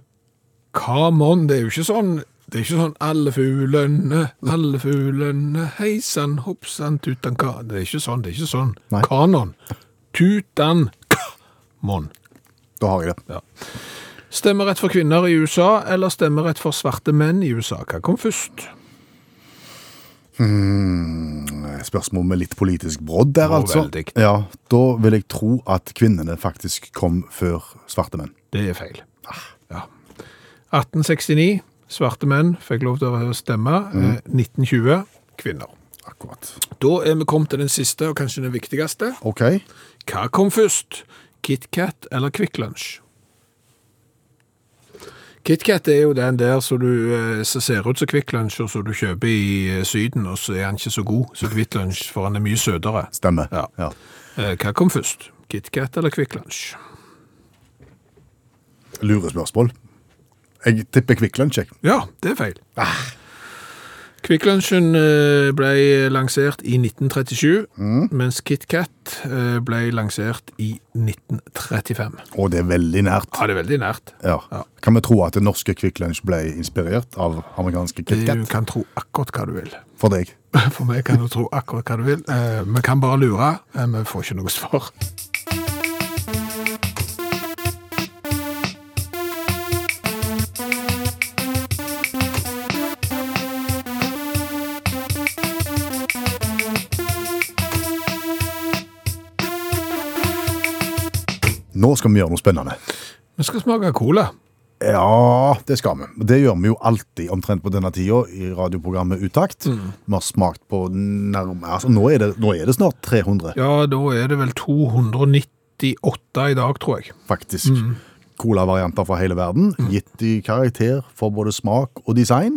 On, det er jo ikke sånn det er ikke sånn alle fuglene, alle fuglene, hei sann, hopp sann, tutanka. Det er ikke sånn, det er ikke sånn. Nei. Kanon. Tutankamon. Da har jeg det. Ja. Stemmerett for kvinner i USA, eller stemmerett for svarte menn i USA? Hva kom først? Spørsmål med litt politisk brodd der, Å, altså. veldig. Ja, Da vil jeg tro at kvinnene faktisk kom før svarte menn. Det er feil. Ja. 1869, svarte menn fikk lov til å stemme. Mm. 1920, kvinner. Akkurat. Da er vi kommet til den siste, og kanskje den viktigste. OK. Hva kom først? KitKat eller Kvikk Lunsj? KitKat er jo den der som du, eh, ser ut som Kvikk Lunsj, og som du kjøper i eh, Syden, og så er han ikke så god som Kvikk Lunsj, for han er mye søtere. Stemmer. Ja. Ja. Eh, Hva kom først? KitKat eller Kvikk Lunsj? Lurespørsmål. Jeg tipper Kvikk Lunsj, jeg. Ja, det er feil. Kvikk Lunsjen eh, ble lansert i 1937, mens KitKat eh, ble lansert i 1935. Og det er veldig nært. Ja, det er veldig nært. Ja. Ja. Kan vi tro at det norske Kvikk Lunsj ble inspirert av amerikanske KitKat? Du kan tro akkurat hva du vil. For deg. For meg kan du tro akkurat hva du vil. Eh, Vi kan bare lure, vi får ikke noe svar. Nå skal vi gjøre noe spennende. Vi skal smake cola. Ja, det skal vi. Det gjør vi jo alltid omtrent på denne tida i radioprogrammet Utakt. Vi har smakt på nærmere altså, nå, er det, nå er det snart 300, Ja, da er det vel 298 i dag, tror jeg. faktisk. Cola-varianter fra hele verden. Gitt i karakter for både smak og design.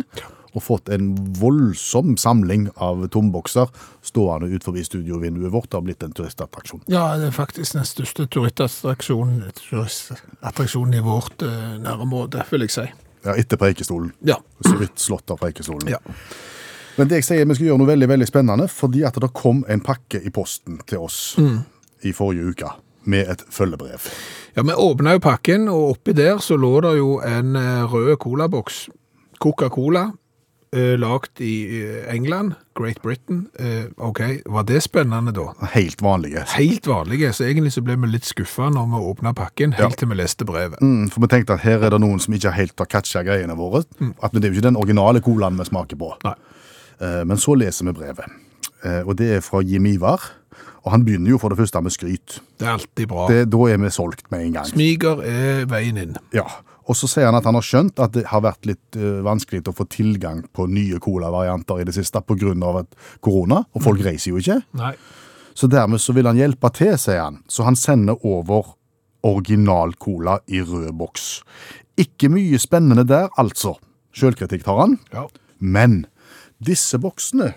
Og fått en voldsom samling av tombokser stående ut forbi studiovinduet vårt. Det har blitt en turistattraksjon. Ja, det er faktisk den største turistattraksjonen turistattraksjonen i vårt eh, nærområde, vil jeg si. Ja, etter Preikestolen. Ja. Så vidt slått av Preikestolen. Ja. Men det jeg sier, vi skal gjøre noe veldig veldig spennende, fordi at det kom en pakke i posten til oss i forrige uke med et følgebrev. Ja, vi åpna jo pakken, og oppi der så lå det jo en eh, rød colaboks. Coca-Cola, eh, lagd i England, Great Britain. Uh, ok, var det spennende da? Helt vanlige. Helt vanlige, så egentlig så ble vi litt skuffa når vi åpna pakken, helt Ja. til vi leste brevet. Mm, for vi tenkte at her er det noen som ikke helt har catcha greiene våre. At Det er jo ikke den originale colaen vi smaker på. Nei. Uh, Men så leser vi brevet. uh, Og det er fra Jim Ivar. Og han begynner jo for det første med skryt. Det er alltid bra. Det, da er vi solgt med en gang. Smiger er veien inn. Ja. Og så sier han at han har skjønt at det har vært litt uh, vanskelig å få tilgang på nye cola-varianter i det siste pga. korona, og folk reiser jo ikke. Nei. Så dermed så vil han hjelpe til, sier han. Så han sender over original cola i rød boks. Ikke mye spennende der, altså. Sjølkritikk tar han. Ja. Men disse boksene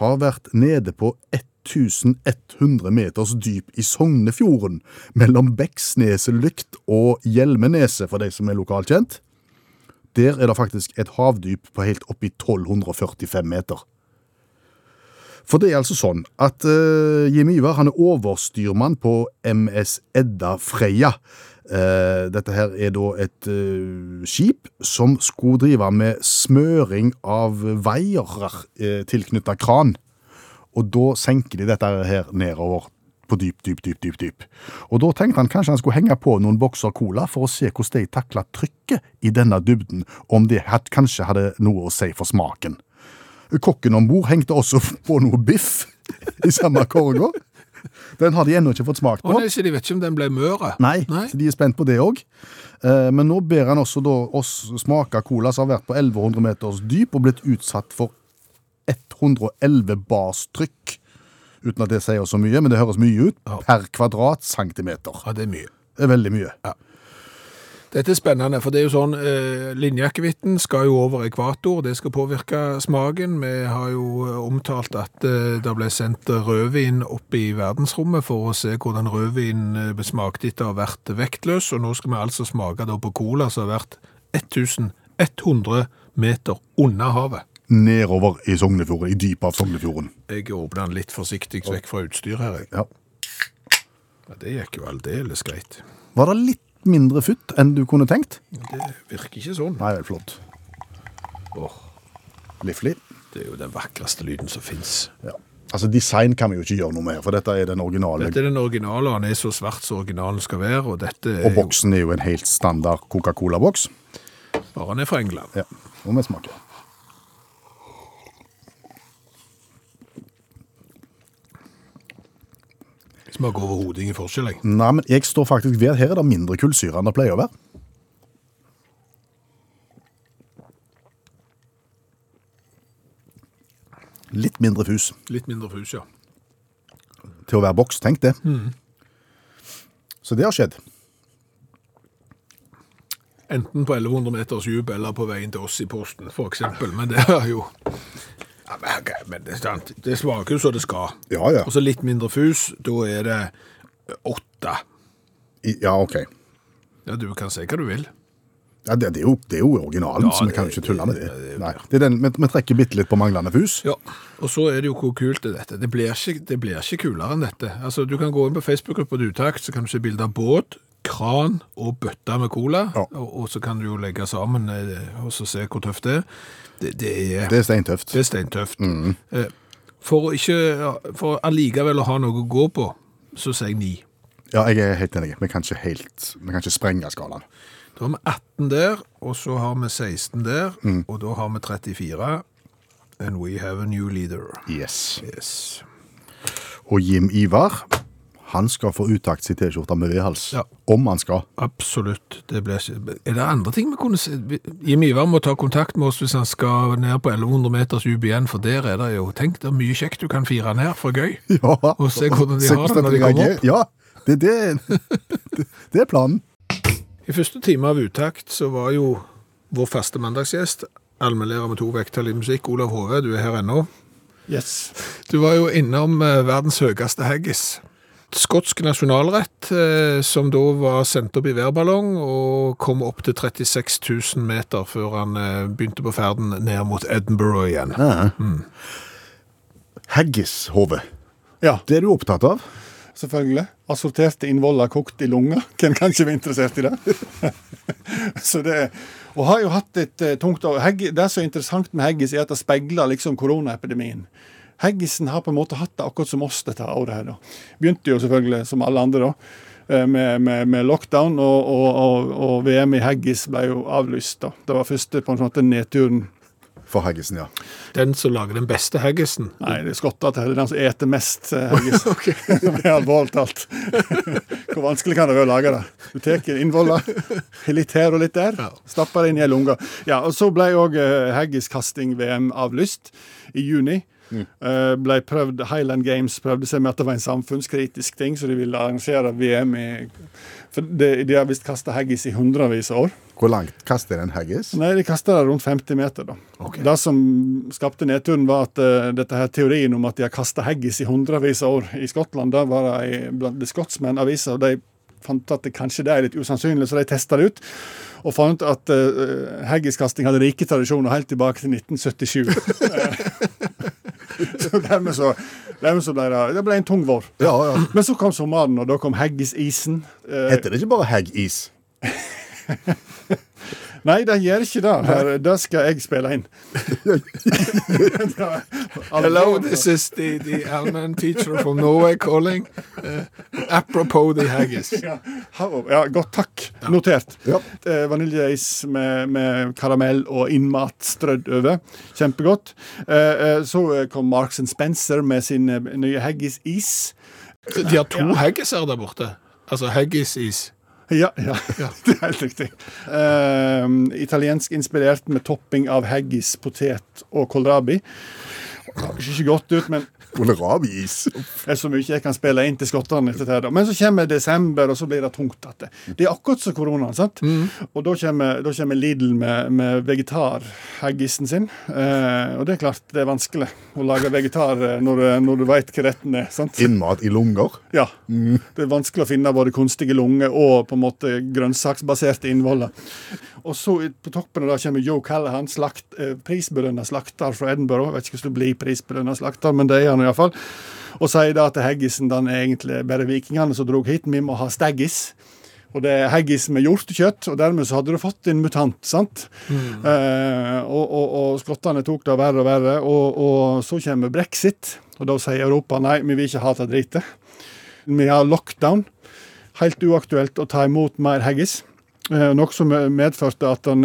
har vært nede på 1100 meters dyp i Sognefjorden, mellom Beksneselykt og Hjelmeneset, for de som er lokalkjent. Der er det faktisk et havdyp på helt oppi 1245 meter. For det er altså sånn at uh, Jim Ivar han er overstyrmann på MS Edda Freya. Uh, dette her er da et uh, skip som skulle drive med smøring av veier uh, tilknytta kran. Og da senker de dette her nedover på dyp, dyp, dyp, dyp, dyp. Og da tenkte han kanskje han skulle henge på noen bokser cola for å se hvordan de takla trykket i denne dybden, om det had, kanskje hadde noe å si for smaken. Kokken om bord hengte også på noe biff i samme korga. Den har de ennå ikke fått smakt Å på. nei, så de vet ikke om den ble møre? Nei, så de er spent på det òg. Men nå ber han også oss smake cola som har vært på 1100 meters dyp og blitt utsatt for 111 bars trykk. Uten at det sier så mye, men det høres mye ut. Ja. Per kvadratcentimeter. Ja, det er mye. Det er veldig mye. Dette er spennende, for det er jo sånn, eh, linjeakevitten skal jo over ekvator, det skal påvirke smaken. Vi har jo eh, omtalt at eh, det ble sendt rødvin opp i verdensrommet for å se hvordan rødvin eh, smakte etter å ha vært vektløs, og nå skal vi altså smake da på cola som har vært 1100 meter under havet. Nedover i Sognefjorden, i dypet av Sognefjorden. Jeg åpner den litt forsiktig vekk fra utstyr her. jeg. Ja. Ja, det gikk jo aldeles greit. Var det litt mindre futt enn du kunne tenkt? Det virker ikke sånn. Nei, det er flott. Åh, Liflig. det er jo den vakreste lyden som finnes. Ja. Altså, design kan vi jo ikke gjøre noe med, for dette er den originale. Dette er den originale, han er så svart som originalen skal være, og dette er Og boksen er jo en helt standard Coca-Cola-boks. bare han er fra England. Ja, og vi smaker. Smaker overhodet ingen forskjell. jeg. Nei, men jeg står faktisk ved at her er det mindre kullsyre enn det pleier å være. Litt mindre fus Litt mindre fus, ja. til å være boks, tenk det. Så det har skjedd. Enten på 1100 meters djup eller på veien til oss i posten, eksempel. Men det er jo ja, men, det, er sant. det smaker jo så det skal. Ja, ja. Og så litt mindre fus, da er det åtte. I, ja, ok. Ja, du kan si hva du vil. Ja, det, det, er jo, det er jo originalen, Ja, så vi kan jo ikke tulle med det. Nei, det er den, vi, vi trekker bitte litt på manglende fus. Ja, og så er det jo hvor kult er dette. Det blir ikke, det blir ikke kulere enn dette. Altså, Du kan gå inn på Facebook-gruppa til Utakt, så kan du se bilde av båt, kran og bøtter med cola. Ja. Og, og så kan du jo legge sammen eh, og så se hvor tøft det er. Det, det er Det er steintøft. Det er steintøft. Mm. For, å ikke, for allikevel å ha noe å gå på, så sier jeg ni. Ja, jeg er helt enig. Vi kan ikke helt, vi kan ikke sprenge skalaen. Da har vi 18 der, og så har vi 16 der, og da har vi 34. And we have a new leader. Yes. Yes. Og Jim Ivar, han skal få uttakt sin T-skjorte med vedhals. Ja. Om han skal. Absolutt. Det blir ikke... Er det andre ting vi kunne se? Jim Ivar må ta kontakt med oss hvis han skal ned på 1100 meters UBN, igjen, for der er det jo Tenk, det er mye kjekt du kan fire ned for gøy. Ja. Og se hvordan de har det når de kommer opp. Ja, det, det, det er planen. I første time av uttakt så var jo vår faste mandagsgjest, allmennlærer med to vekttall i musikk, Olav Hove, du er her ennå. Yes. Du var jo innom eh, verdens høyeste haggis. Skotsk nasjonalrett, eh, som da var sendt opp i værballong og kom opp til 36 000 meter før han eh, begynte på ferden ned mot Edinburgh igjen. Haggishove. Ja, Det er du opptatt av? selvfølgelig. Assorterte innvoller kokt i lunga. Hvem kan ikke være interessert i det? så det Og har jo hatt et eh, tungt år. Hegg- Det som er interessant med haggis, er at det speiler liksom koronaepidemien. Haggisen har på en måte hatt det akkurat som oss dette året. her da. Begynte jo selvfølgelig, som alle andre, da, eh, med, med, med lockdown, og, og, og, og VM i haggis ble jo avlyst. da. Det var første på en måte nedturen. For haggisen, ja. Den som lager den beste haggisen. Nei, det er skotter Det er den som eter mest eh, haggis. Det alvorlig talt. Hvor vanskelig kan det være å lage det? Du tar innvoller, litt her og litt der, Ja. stapper det inn i ei lunge. Ja, og så ble òg haggiskasting-VM avlyst i juni. Eh, ble prøvd, Highland Games prøvde seg med at det var en samfunnskritisk ting, så de ville arrangere VM i For de, de har visst kasta haggis i hundrevis av år. Hvor langt kaster en haggis? Nei, de kaster det rundt 50 meter, da. Det som skapte nedturen, var at uh, dette her teorien om at de har kasta haggis i hundrevis av år i Skottland, da var det blant Scotsman-aviser, og de fant at det kanskje det er litt usannsynlig, så de testa det ut. Og fant at uh, haggiskasting hadde rike tradisjoner helt tilbake til 1977. så dermed så, dermed så ble det, det ble en tung vår. Ja, ja. Men så kom sommeren, og da kom haggisisen. Eh, Heter det ikke bare haggis? Nei, det gjør ikke det. Her, det skal jeg spille inn. Hello, this is the, the Alman teacher from Norway calling. Uh, apropos the haggis. Ja, ja, godt takk. Notert. Ja. Eh, Vaniljeis med, med karamell og innmat strødd over. Kjempegodt. Eh, eh, så kom Marks Spencer med sin nye haggis-is. De har to haggiser der borte. Altså haggis-is. Ja, ja, det er helt riktig. Uh, italiensk inspirert med topping av haggis, potet og kålrabi. Det høres ikke godt ut, men Kålrabi-is. Det er så mye jeg kan spille inn til skottene. etter det. Men så kommer desember, og så blir det tungt. igjen. det. er akkurat som koronaen. sant? Og da kommer, da kommer Lidl med, med vegetar-haggisen sin. Eh, og det er klart det er vanskelig å lage vegetar eh, når, du- når du veit hva retten er. sant? Innmat i lunger. Ja. Det er vanskelig å finne både kunstige lunger og på en måte grønnsaksbaserte innvoller. Og så på toppen av det kommer Joe Callahan, slakt, eh, prisbelønna slakter fra Edinburgh. Jeg vet ikke hvordan det blir prisbelønna slakter, men det er han iallfall. Og sier da at Heggisen den er egentlig bare vikingene som drog hit. Vi må ha staggis. Og det er haggis med hjortekjøtt, og dermed så hadde du fått en mutant. sant? Eh, og, og, og skottene tok det verre og verre. Og, og så kommer brexit, og da sier Europa nei, vi vil ikke ha det dritet. Vi har lockdown. Helt uaktuelt å ta imot mer haggis. Eh, noe som medførte at han,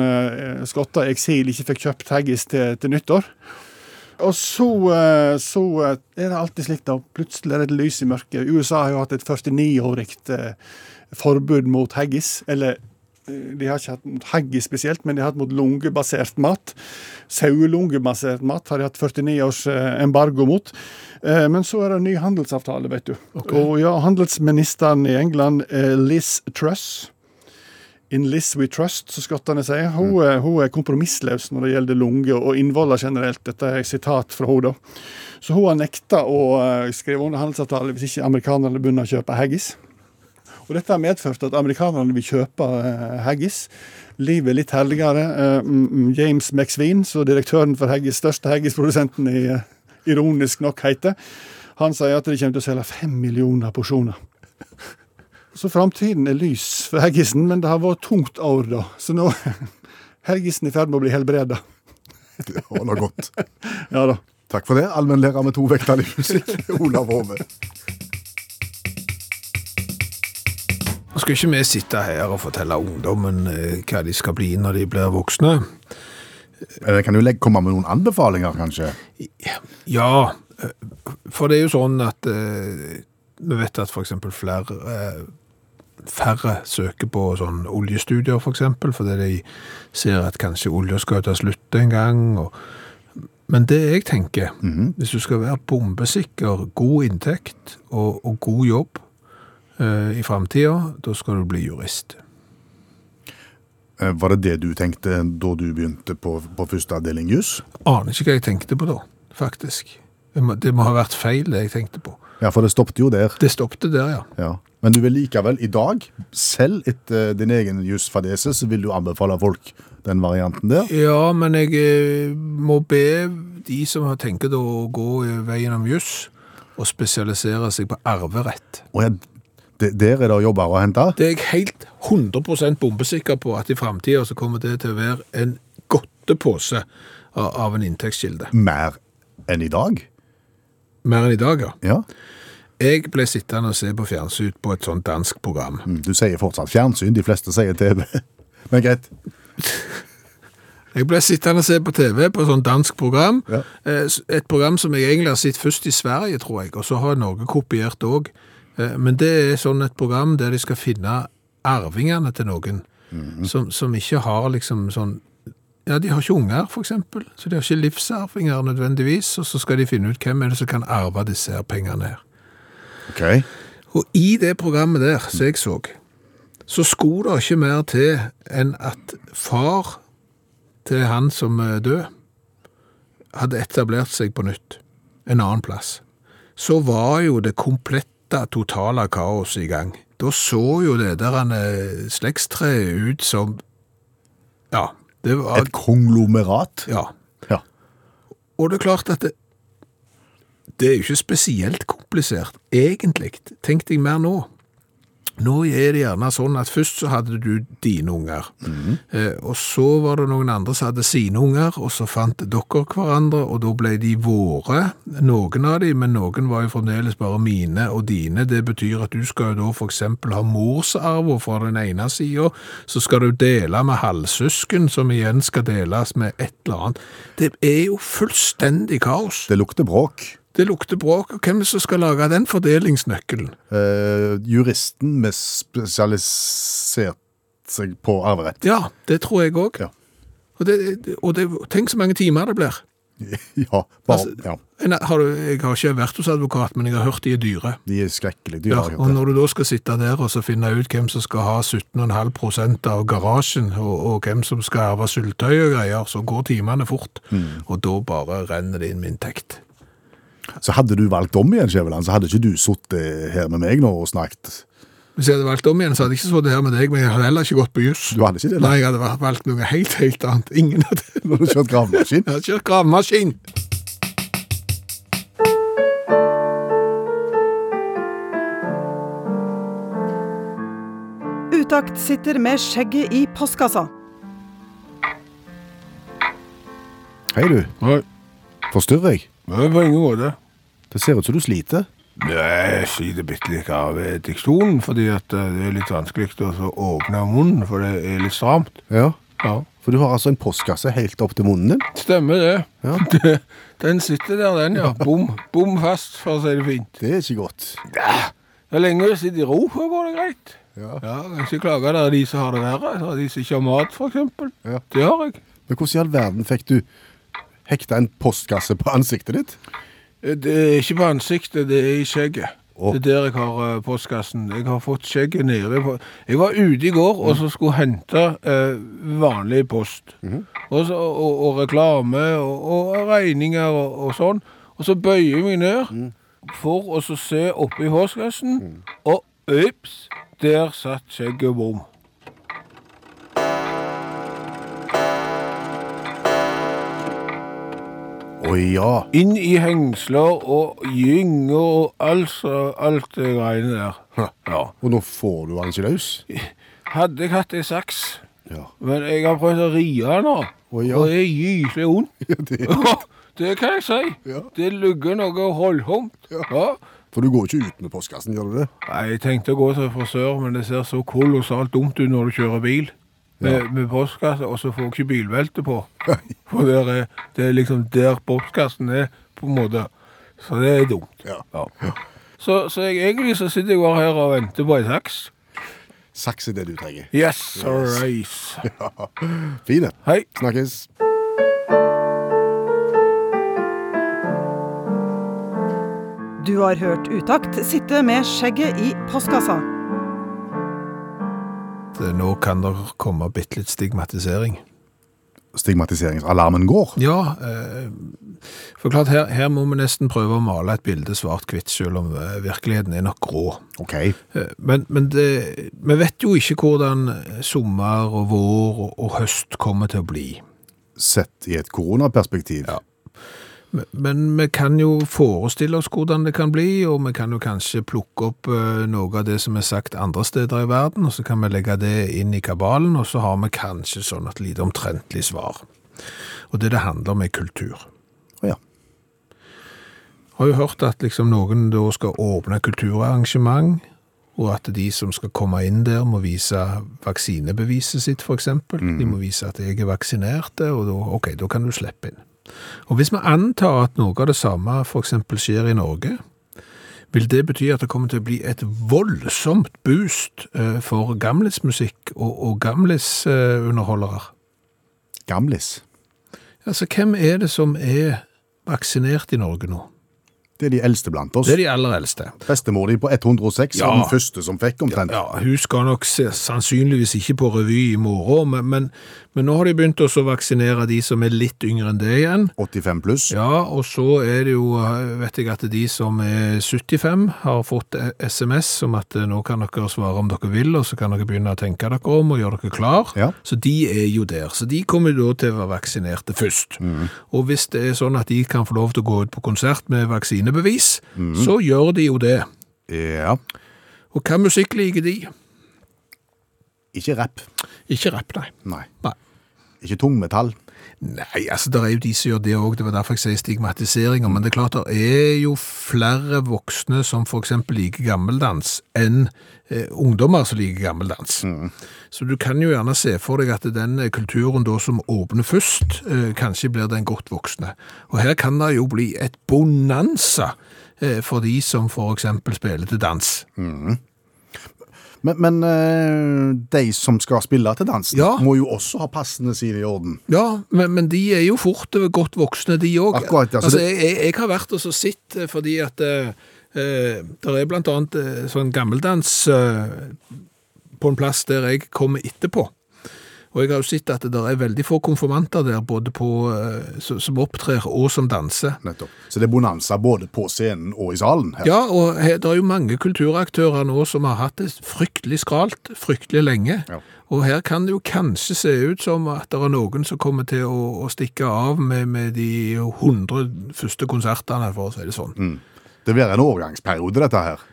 skotta i eksil ikke fikk kjøpt haggis til, til nyttår. Og så, eh, så eh, er det alltid slik, da. Plutselig er det et lys i mørket. USA har jo hatt et 49-årig eh, forbud mot haggis. Eller eh, de har ikke hatt mot haggis spesielt, men de har hatt mot lungebasert mat. Sauelungebasert mat har de hatt 49 års eh, embargo mot. Eh, Men så er det en ny handelsavtale, vet du. Og ja, handelsministeren i England, eh, Liz Truss In Liz We Trust, som skottene sier. Hun, er- hun er kompromissløs når det gjelder lunge og innvoller generelt. Dette er et sitat fra henne. Så hun har nekta å eh, skrive under handelsavtale hvis ikke amerikanerne begynner å kjøpe haggis. Og dette har medført at amerikanerne vil kjøpe eh, haggis. Livet er litt herligere. Eh, mm, mm, James McSween, så direktøren for haggis, største haggisprodusenten i ironisk nok heter, han sier at de kommer til å selge fem millioner porsjoner. Så framtiden er lys for haggisen, men det har vært tungt år, da. Så nå er haggisen i ferd med å bli helbreda. Det holder godt. Ja da. Takk for det, allmennlærer med to vekter i musikk, Olav Hove. Nå skal ikke vi sitte her og fortelle ungdommen eh, hva de skal bli når de blir voksne. Eller Kan du komme med noen anbefalinger, kanskje? Ja, eh, for det er jo sånn at eh, vi vet at eksempel flere, eh, færre søker på sånn oljestudier for eksempel, fordi de ser at kanskje olje skal ta slutt en gang. Men det jeg tenker, hvis du skal være bombesikker, god inntekt og, og god jobb eh, i fremtiden, da skal du bli jurist. Eh, Var det det du tenkte da du begynte på, på første avdeling juss? Aner ikke hva jeg tenkte på da, faktisk. Det må, det må ha vært feil det jeg tenkte på. Ja, for det stoppet jo der. Det stoppte der, ja. Ja. Men du vil likevel i dag, selv etter din egen jusfadese, så vil du anbefale folk den varianten der? Ja, men jeg eh, må be de som har tenkt å gå veien om juss, og spesialisere seg på arverett. Og ja, det, der er det jobber å hente? Det er jeg helt 100% bombesikker på at i fremtiden så kommer det til å være en godtepose av, av en inntektskilde. Mer enn i dag? Mer enn i dag, ja. Ja. Jeg ble sittende og se på fjernsyn på et sånt dansk program. Mm, Du sier fortsatt fjernsyn, de fleste sier TV. Men greit. Jeg ble sittende og se på TV på et sånt dansk program. Ja. Eh, Et program som jeg egentlig har sett først i Sverige, tror jeg, og så har Norge kopiert òg. Men det er sånn et program der de skal finne arvingene til noen som, som ikke har liksom sånn Ja, de har ikke unger, eksempel, så de har ikke livsarvinger nødvendigvis, og så skal de finne ut hvem er det som kan arve disse her pengene her. Ok. Og i det programmet der, som jeg så, så skulle det ikke mer til enn at far til han som er død, hadde etablert seg på nytt, en annen plass. Så var jo det komplette, totale kaoset i gang. Da så jo det der eh, slektstreet ut som Ja, det var Et konglomerat? Ja. Ja. Og det er klart at det, det er jo ikke spesielt komplisert, egentlig. Tenk deg mer nå. Nå er det gjerne sånn at først så hadde du dine unger, eh, og så var det noen andre som hadde sine unger, og så fant dere hverandre, og da ble de våre, noen av de, men noen var jo fremdeles bare mine og dine. Det betyr at du skal jo da for eksempel ha morsarven fra den ene siden, så skal du dele med halvsøsken, som igjen skal deles med et eller annet. Det er jo fullstendig kaos. Det lukter bråk. Det lukter bråk, og hvem som skal lage den fordelingsnøkkelen? Eh, juristen med spesialisert seg på arverett. Ja, det tror jeg òg. Ja. Og, det, og det, tenk så mange timer det blir. Ja, bare, Altså- ja. En- Har du, jeg har ikke vært hos advokat, men jeg har hørt de er dyre. De er skrekkelige. dyre. Ja, og når du da skal sitte der og så finne ut hvem som skal ha 17,5% av garasjen, og, og hvem som skal arve syltøy og greier, så går timene fort. Og da bare renner det inn med inntekt. Så hadde du valgt om igjen, Skjæveland, så hadde ikke du sittet her med meg nå og snakket. Hvis jeg hadde valgt om igjen, så hadde jeg ikke sittet her med deg, men jeg hadde heller ikke gått på juss. Du hadde ikke det, da? Nei, jeg hadde valgt noe helt, helt annet. Ingen av hadde du kjørt gravemaskin. Jeg hadde kjørt gravemaskin. Utakt sitter med skjegget i postkassa. Hei du, Hei. forstyrrer jeg? Det på ingen måte. Det ser ut som du sliter. Jeg sliter bitte litt av eh, diksjonen, fordi eh, det er litt vanskelig å åpne munnen, for det er litt stramt. Ja. Ja. For du har altså en postkasse helt opp til munnen din. Stemmer det. Ja. Den sitter der, den, ja. Bom, bom fast, for å si det fint. Det er ikke godt. Så lenge du sitter i ro, så går det greit. Ja. Ja, kan ikke klage. Det er de som har det verre. Er de som ikke har mat, eksempel. Ja. Det har jeg. Men hvordan i all verden fikk du hekta en postkasse på ansiktet ditt? Det er ikke på ansiktet, det er i skjegget. Oh. Det er der jeg har eh, postkassen. Jeg har fått skjegget nede på Jeg var ute i går og så skulle hente eh, vanlig post. og, så, og, og reklame og, og regninger og, sånn. Og så bøyer jeg meg ned for å så se oppi postkassen, og ups, der satt skjegget bom. Å ja. Inn i hengsler og gynger og altså alt det greiene der. Ja. Og nå får du den ikke løs? Hadde jeg hatt ei saks, Ja. men jeg har prøvd å ri den nå, Å, ja. og det er gyselig vondt. Ja, det, det kan jeg si. Ja. Det lugger noe holdsomt. Ja. for du går ikke ut med postkassen, gjør du det? Nei, jeg tenkte å gå til frisør, men det ser så kolossalt dumt ut når du kjører bil. Med, med postkasse, og så får du ikke bilbelte på. For der er, det er liksom der postkassen er, på en måte. Så det er dumt. Ja. Ja. Så, så jeg, egentlig så sitter jeg bare her og venter på en saks. Saks er det du trenger. Yes, alright. Fine. Hei. Snakkes. Du har hørt Utakt sitte med skjegget i postkassa. Det- Nå kan det komme bitte litt stigmatisering. Stigmatiseringsalarmen går. Ja, eh, for klart her, her må vi nesten prøve å male et bilde svart-hvitt, selv om eh, virkeligheten er nok grå. Ok. Eh, Men, men det, vi vet jo ikke hvordan sommer og vår og, og høst kommer til å bli. Sett i et koronaperspektiv. Ja. Men- Men vi kan jo forestille oss hvordan det kan bli, og vi kan jo kanskje plukke opp eh, noe av det som er sagt andre steder i verden, og så kan vi legge det inn i kabalen, og så har vi kanskje sånn et lite omtrentlig svar. Og det det handler om er kultur. Å ja. Har jo hørt at liksom noen da skal åpne kulturarrangement, og at de som skal komme inn der må vise vaksinebeviset sitt, for eksempel. De må vise at jeg er vaksinert, og da, ok, da kan du slippe inn. Og hvis vi antar at noe av det samme eksempel skjer i Norge, vil det bety at det kommer til å bli et voldsomt boost eh, for gamlismusikk og, og gamlisunderholdere. Gamlis. Altså, hvem er det som er vaksinert i Norge nå? Det er de eldste blant oss. Det er de aller eldste. Bestemor di på 106 Ja. var den første som fikk omtrent. Ja, hun skal nok sannsynligvis ikke på revy i morgen, men, men, men nå har de begynt å vaksinere de som er litt yngre enn det igjen. 85 pluss. Ja, og så er det jo, vet jeg at de som er 75 har fått SMS om at eh, nå kan dere svare om dere vil, og så kan dere begynne å tenke dere om og gjøre dere klar. Ja. Så de er jo der. Så de kommer da til å være vaksinerte først. Og hvis det er sånn at de kan få lov til å gå ut på konsert med vaksinebevis, så gjør de jo det. Ja. Og hva musikk liker de? Ikke rapp. Ikke rapp, nei. Nei. Nei. Ikke tungmetall. Nei, altså det er jo de som gjør det òg, det var derfor jeg sier stigmatiseringer. Men det er klart det er jo flere voksne som f.eks. liker gammeldans, enn eh, ungdommer som liker gammeldans. Så du kan jo gjerne se for deg at den eh, kulturen da som åpner først, eh, kanskje blir den godt voksne. Og her kan det jo bli et bonanza eh, for de som f.eks. spiller til dans. Men, men eh, de som skal spille til dansen, Ja. må jo også ha passene sine i orden. Ja, men, men de er jo fort godt voksne, de òg. Altså altså, jeg, jeg, jeg har vært og så sett eh, fordi at eh, eh, det er blant annet sånn gammeldans eh, på en plass der jeg kommer etterpå. Og jeg har jo sett at det er veldig få konfirmanter der, både på, eh, som, opptrer og som danser. Nettopp. Så det er bonanza både på scenen og i salen. her. Ja, og her, det er jo mange kulturaktører nå som har hatt det fryktelig skralt, fryktelig lenge. Ja. Og her kan det jo kanskje se ut som at det er noen som kommer til å, å stikke av med, med de 100 første konsertene, for å si det sånn. Det blir en overgangsperiode, dette her.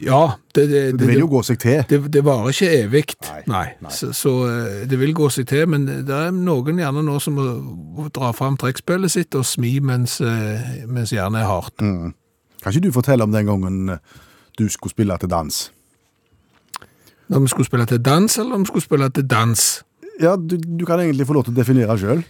Ja, det, det, Det vil jo gå seg til. det, det varer ikke evig. Nei, Nei. nei. Så, så eh, det vil gå seg til, men det er noen gjerne nå som må dra fram trekkspillet sitt og smi mens, eh, mens jernet er hardt. Kan ikke du fortelle om den gangen eh, du skulle spille til dans? Når vi skulle spille til dans, eller om vi skulle spille til dans? Ja, du, du kan egentlig få lov til å definere sjøl.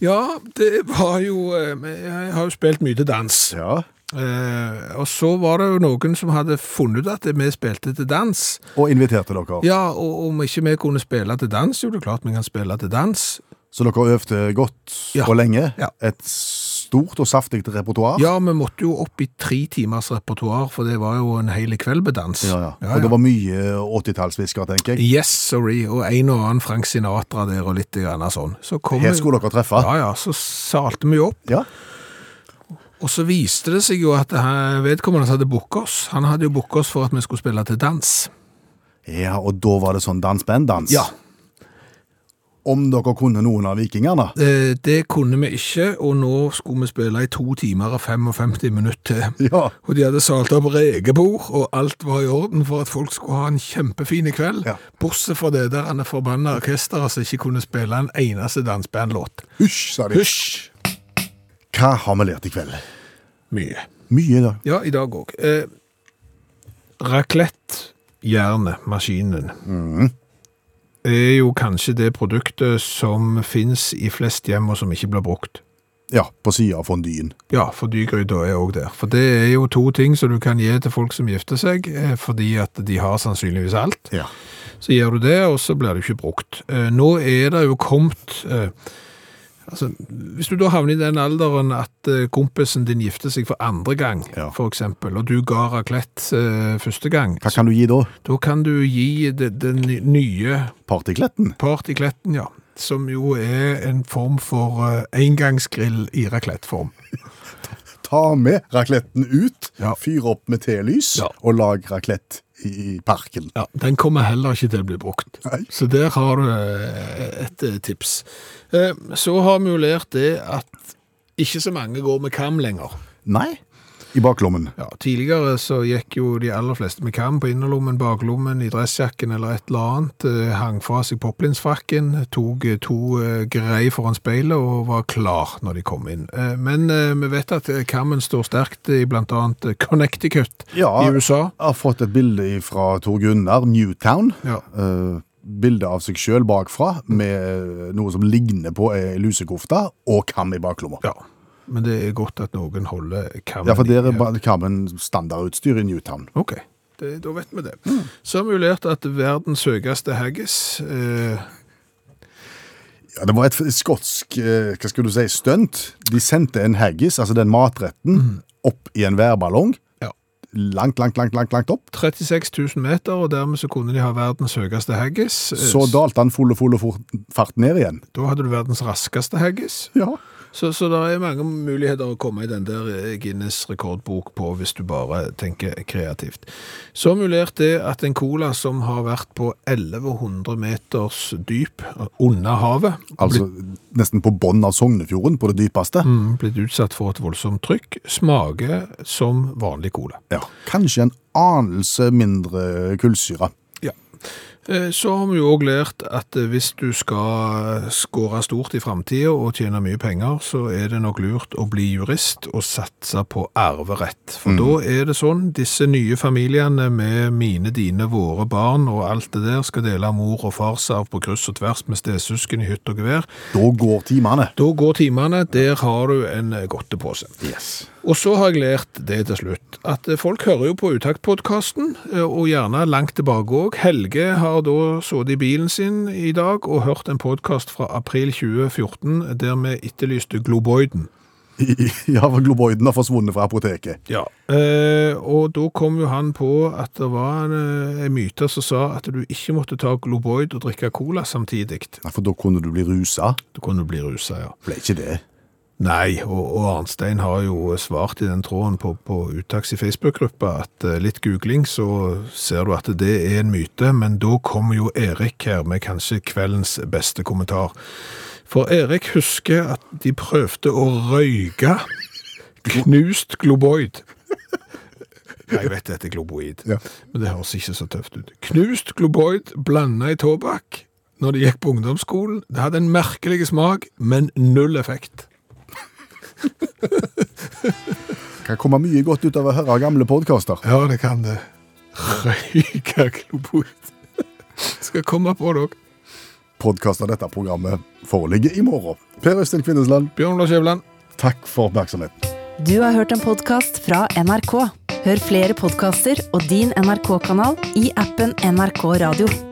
Ja, det var jo Jeg har jo spilt mye til dans. Ja. Eh, og så var det jo noen som hadde funnet ut at vi spilte til dans. Og inviterte dere. Ja, og om ikke vi kunne spille til dans, jo det er klart vi kan spille til dans. Så dere øvde godt Ja. og lenge. Ja. Et stort og saftig repertoar. Ja, vi måtte jo opp i tre timers repertoar, for det var jo en hel kveld med dans. Ja, ja. Og det var mye 80-tallsvisker, tenker jeg. Yes, sorry, og en og annen Frank Sinatra der og litt grann sånn. Så kom Her skulle dere treffe. Ja, ja, så salte vi opp. Ja. Og så viste det seg jo at vedkommende hadde booka oss. Han hadde jo booka oss for at vi skulle spille til dans. ja, og da var det sånn dans-band-dans. Ja. Om dere kunne noen av vikingene. Eh, Det kunne vi ikke, og nå skulle vi spille i to timer og 55 minutter til. Ja. Og de hadde salt opp rekebord, og alt var i orden for at folk skulle ha en kjempefin kveld. Ja. Bortsett fra det der han er forbanna orkesteret som ikke kunne spille en eneste dansbandlåt. Hysj, sa de. Hysj! Hva har vi lært i kveld? Mye. Mye, i dag. Ja, i dag òg. Eh, Raclette-jernet, maskinen, er jo kanskje det produktet som fins i flest hjem, og som ikke blir brukt. Ja, på sida av fondyen. Ja, for dygryta er òg der. For det er jo to ting som du kan gi til folk som gifter seg, eh, fordi at de har sannsynligvis alt. Ja. Så gjør du det, og så blir det ikke brukt. Eh, Nå er det jo kommet eh, Altså, hvis du da havner i den alderen at eh, kompisen din gifter seg for andre gang, Ja. eksempel, og du ga raclette uh, første gang, Hva kan du gi da? da kan du gi den ny- nye Partykletten? partykletten, ja, som jo er en form for uh, engangsgrill i racletteform. Ta med racletten ut, Ja. fyr opp med telys, Ja. og lag raclette i parken. Ja, den kommer heller ikke til å bli brukt. Nei. Så der har du eh, et eh, tips. Eh, Så har vi jo lært det at ikke så mange går med kam lenger. Nei, i baklommen. Ja, tidligere så gikk jo de aller fleste med kam på innerlommen, baklommen, i dressjakken eller et eller annet, eh, hang fra seg poplinsfrakken, tok eh, to greier grei foran speilet og var klar når de kom inn. Eh, Men eh, vi vet at eh, kammen står sterkt i eh, Connecticut Ja. i USA. Jeg har fått et bilde fra Tor Gunnar, Newtown. Ja. Eh, bilde av seg sjøl bakfra, med eh, noe som ligner på ei lusekofte, og kam i baklomma. ja. Men det er godt at noen holder kammen Ja, for der er kammen standardutstyr i Newtown. Ok, det, da vet vi det. Så har vi jo lært at verdens høyeste haggis eh, Ja, det var et skotsk eh, hva skal du si, stunt. De sendte en haggis, altså den matretten, opp i en værballong. Ja. Langt, langt, langt, langt, langt opp. 36 000 meter, og dermed så kunne de ha verdens høyeste haggis. Eh, Så dalte han full og full og fort- fart ned igjen. Da hadde du verdens raskeste haggis. Ja. Så, så det er mange muligheter å komme i den der eh, Guinness rekordbok på hvis du bare tenker kreativt. Så mulert det at en cola som har vært på 1100 meters dyp under havet, Altså nesten på bunnen av Sognefjorden, på det dypeste. mm, blitt utsatt for et voldsomt trykk, smaker som vanlig cola. Ja. Kanskje en anelse mindre kullsyre. Ja. Eh, Så har vi jo òg lært at eh, hvis du skal skåre stort i framtida og tjene mye penger, så er det nok lurt å bli jurist og satse på arverett. For da er det sånn, disse nye familiene med mine, dine, våre barn og alt det der skal dele mor- og farsarv på kryss og tvers med stesøsken i hytt og gevær. Da går timene. Da går timene, der har du en eh, godtepose. Yes. Og så har jeg lært det til slutt, at eh, folk hører jo på Utakt-podkasten, og gjerne langt tilbake òg. Helge har da sittet i bilen sin i dag og hørt en podkast fra april 2014 der vi etterlyste globoiden. Ja, for globoiden har forsvunnet fra apoteket. Ja. Eh, og da kom jo han på at det var en, eh, en myte som sa at du ikke måtte ta globoid og drikke cola samtidig. Ja, For da kunne du bli rusa. Da kunne du bli rusa, ja. Ble ikke det. Nei, og, og Arnstein har jo svart i den tråden på, på Uttaks i Facebook-gruppa at eh, litt googling så ser du at det er en myte, men da kommer jo Erik her med kanskje kveldens beste kommentar. For Erik husker at de prøvde å røyke knust globoid. Nei, jeg vet det heter globoid, Ja. men det høres ikke så tøft ut. Knust globoid blanda i tobakk når de gikk på ungdomsskolen. Det hadde en merkelig smak, men null effekt. Kan komme mye godt ut av å høre gamle podkaster. Ja, det kan det. Røyka globoid. Skal komme på det òg. podkast av dette programmet foreligger i morgen. Per Øystein Kvindesland, Bjørn Lars Skjæveland. takk for oppmerksomheten. Du har hørt en podkast fra NRK. Hør flere podkaster og din NRK-kanal i appen NRK Radio.